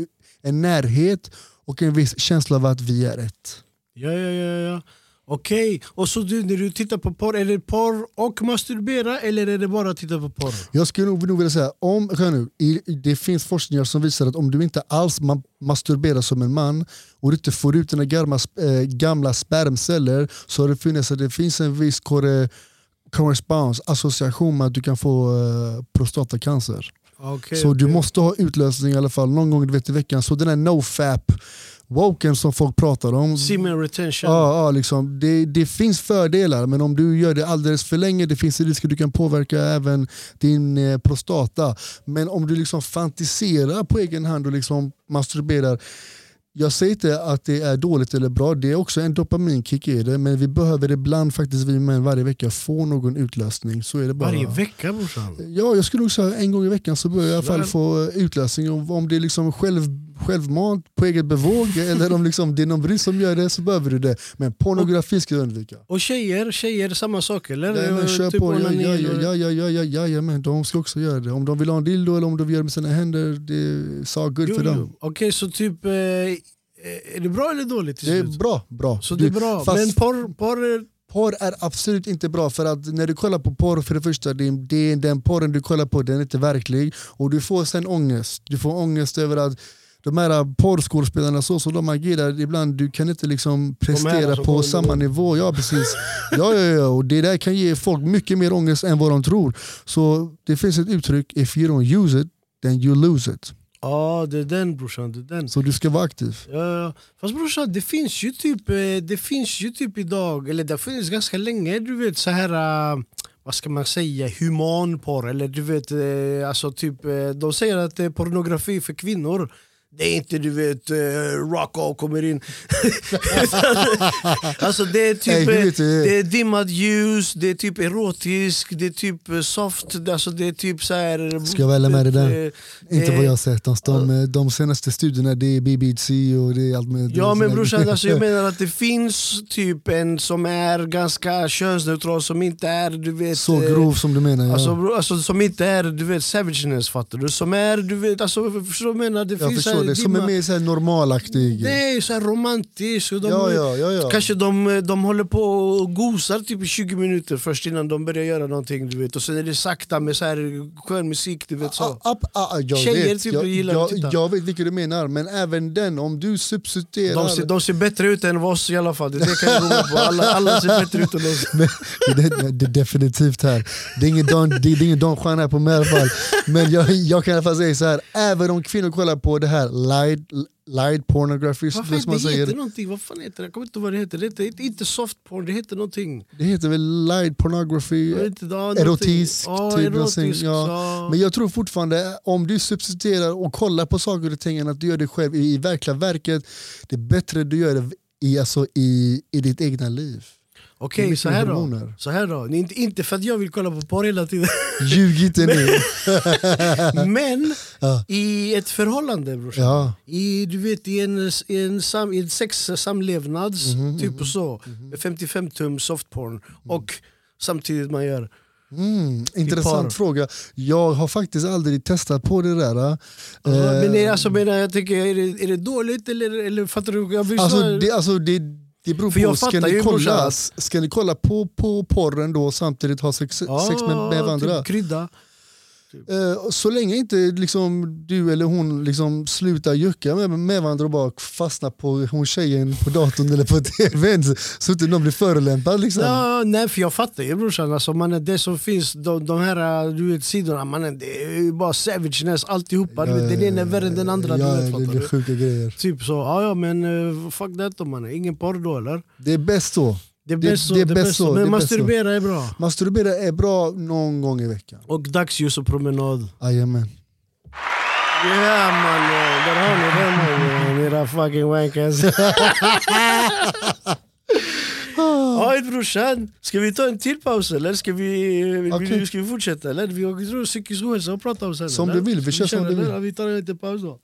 en närhet och en viss känsla av att vi är ett. Ja, ja, ja. ja. Okej, och så du, när du tittar på porr, är det porr och masturbera eller är det bara att titta på porr? Jag skulle nog, vilja säga, om, nu, det finns forskningar som visar att om du inte alls ma masturberar som en man och du inte får ut dina gamla, äh, gamla spermceller så har det funnits att det finns en viss korre, correspons, association med att du kan få äh, prostatacancer. Okay, så okay. du måste ha utlösning i alla fall någon gång du vet, i veckan. Så den här nofap woken som folk pratar om. Semen retention. Ja, ja, liksom, det, det finns fördelar men om du gör det alldeles för länge det finns risk att du kan påverka även din eh, prostata. Men om du liksom fantiserar på egen hand och liksom masturberar jag säger inte att det är dåligt eller bra, det är också en dopaminkick i det, men vi behöver ibland faktiskt vi män varje vecka få någon utlösning. Så är det bara. Varje vecka brorsan? Ja, jag skulle nog säga en gång i veckan så bör jag i alla fall få utlösning. Om det är liksom själv, självmant, på eget bevåg eller om liksom det är någon brist som gör det så behöver du det. Men pornografi ska du undvika. Och tjejer, tjejer samma sak eller? Nej, men kör typ på, ja, ja, ja, ja, ja, ja, ja, ja, men de ska också göra det. Om de vill ha en dildo eller om de vill göra det med sina händer, det är så good Jo, för dem. Okej, så typ... Eh, är det bra eller dåligt Det är bra, bra. Så det är bra, fast- men porr, porr är... Porr är absolut inte bra för att när du kollar på porr för det första, det är, det den porren du kollar på den är inte verklig och du får sen ångest. Du får ångest över att de här porrskådespelarna så som de agerar ibland, du kan inte liksom prestera på samma nivå. Ja precis. Ja, ja, ja, och det där kan ge folk mycket mer ångest än vad de tror. Så det finns ett uttryck, if you don't use it, then you lose it. Ja, det är den brorsan. Det är den. Så du ska vara aktiv. Ja. Fast brorsan, det finns ju typ eh, Det finns ju typ idag, eller det har funnits ganska länge, du vet så här eh, vad ska man säga, humanporr eller du vet, eh, alltså typ de säger att det är pornografi för kvinnor det är inte du vet, eh, Rocco kommer in. alltså det är typ eh, det är dimmat ljus, det är typ erotisk, det är typ eh, soft, alltså det är typ så här. Ska jag ärlig med dig där? eh, Inte eh, vad jag har sett. De, de, de senaste studierna det är BBC och det är allt med Ja men brorsan, alltså, jag menar att det finns typ en som är ganska könsneutral, som inte är du vet Så eh, grov som du menar ja. Alltså, alltså som inte är du vet savageness fattar du? Som är du vet, alltså förstår du vad jag menar? Det jag finns det, som är mer så här normalaktig. Nej, så här romantisk. Och de, ja, ja, ja, ja. Kanske de, de håller på och gosar typ i 20 minuter först innan de börjar göra någonting du vet. Och sen är det sakta med så här skön musik du vet så. Ah, ah, ah, jag, Tjejer vet, typ jag, gillar att jag, titta. jag vet vilket du menar, men även den, om du substituerar... De ser, de ser bättre ut än oss i alla fall, det, det kan jag på. Alla, alla ser bättre ut än oss. Men, det, det, det är definitivt här. Det är ingen Don, det, det är ingen Don Juan här på mig i alla fall. Men jag, jag kan i alla fall säga så här, även om kvinnor kollar på det här light, light pornography, Vad som man det heter säger. någonting, vad fan heter det? Jag kommer inte ihåg vad det heter. Det heter inte- inte softporn, det heter någonting. Det heter väl light pornography, inte, ja, erotisk, Ja, typ erotisk, ja. ja. Men jag tror fortfarande, om du substituerar och kollar på saker och ting än att du gör det själv i, i verkliga verket, det är bättre du gör det i, alltså, i, i ditt egna liv. Okej, mycket så här då. hormoner. Så här då. Inte, inte för att jag vill kolla på porr hela tiden. Ljug inte nu. Men Ja. i ett förhållande brorsan. Ja. I, du vet, i en, i en, sam, i en sex samlevnads, Mhm, typ och så. 55 tum softporn. Och samtidigt man gör... Mm, intressant fråga. Jag har faktiskt aldrig testat på det där. Ja, Eh, men det, alltså, menar, jag tänker, är det, är det dåligt eller, eller fattar du? Jag vill alltså, det, alltså, det, det beror För jag på, ska ni, ju, kolla, ska ni kolla på, på porren då samtidigt ha sex, sex med, med varandra? Typ. Eh, så länge inte liksom, du eller hon liksom slutar jucka med, med varandra och bara fastnar på hon tjejen på datorn eller på tvn så, så inte någon blir förolämpad. Liksom. Ja, nej, för jag fattar ju brorsan, alltså, mannen, det som finns, de, de här du vet, sidorna, mannen, det är ju bara savageness alltihopa. vet, den ena är värre än den andra. Ja, du vet, det, det är sjuka grejer. Typ så, ja, ja men uh, fuck that då mannen, ingen porr då eller? Det är bäst så. Det är Det- så, det det bäst så, Men masturbera är bra. Masturbera är bra någon gång i veckan. Och dagsljus och promenad. Jajamän. Ja man, där har ni det man, era fucking wankers. Alright brorsan, ska vi ta en till paus eller ska vi, Okej. ska vi fortsätta? Eller? Vi har psykisk ohälsa att prata om sen. Som eller? du vill, vi kör som du vill. Vi tar en liten paus då.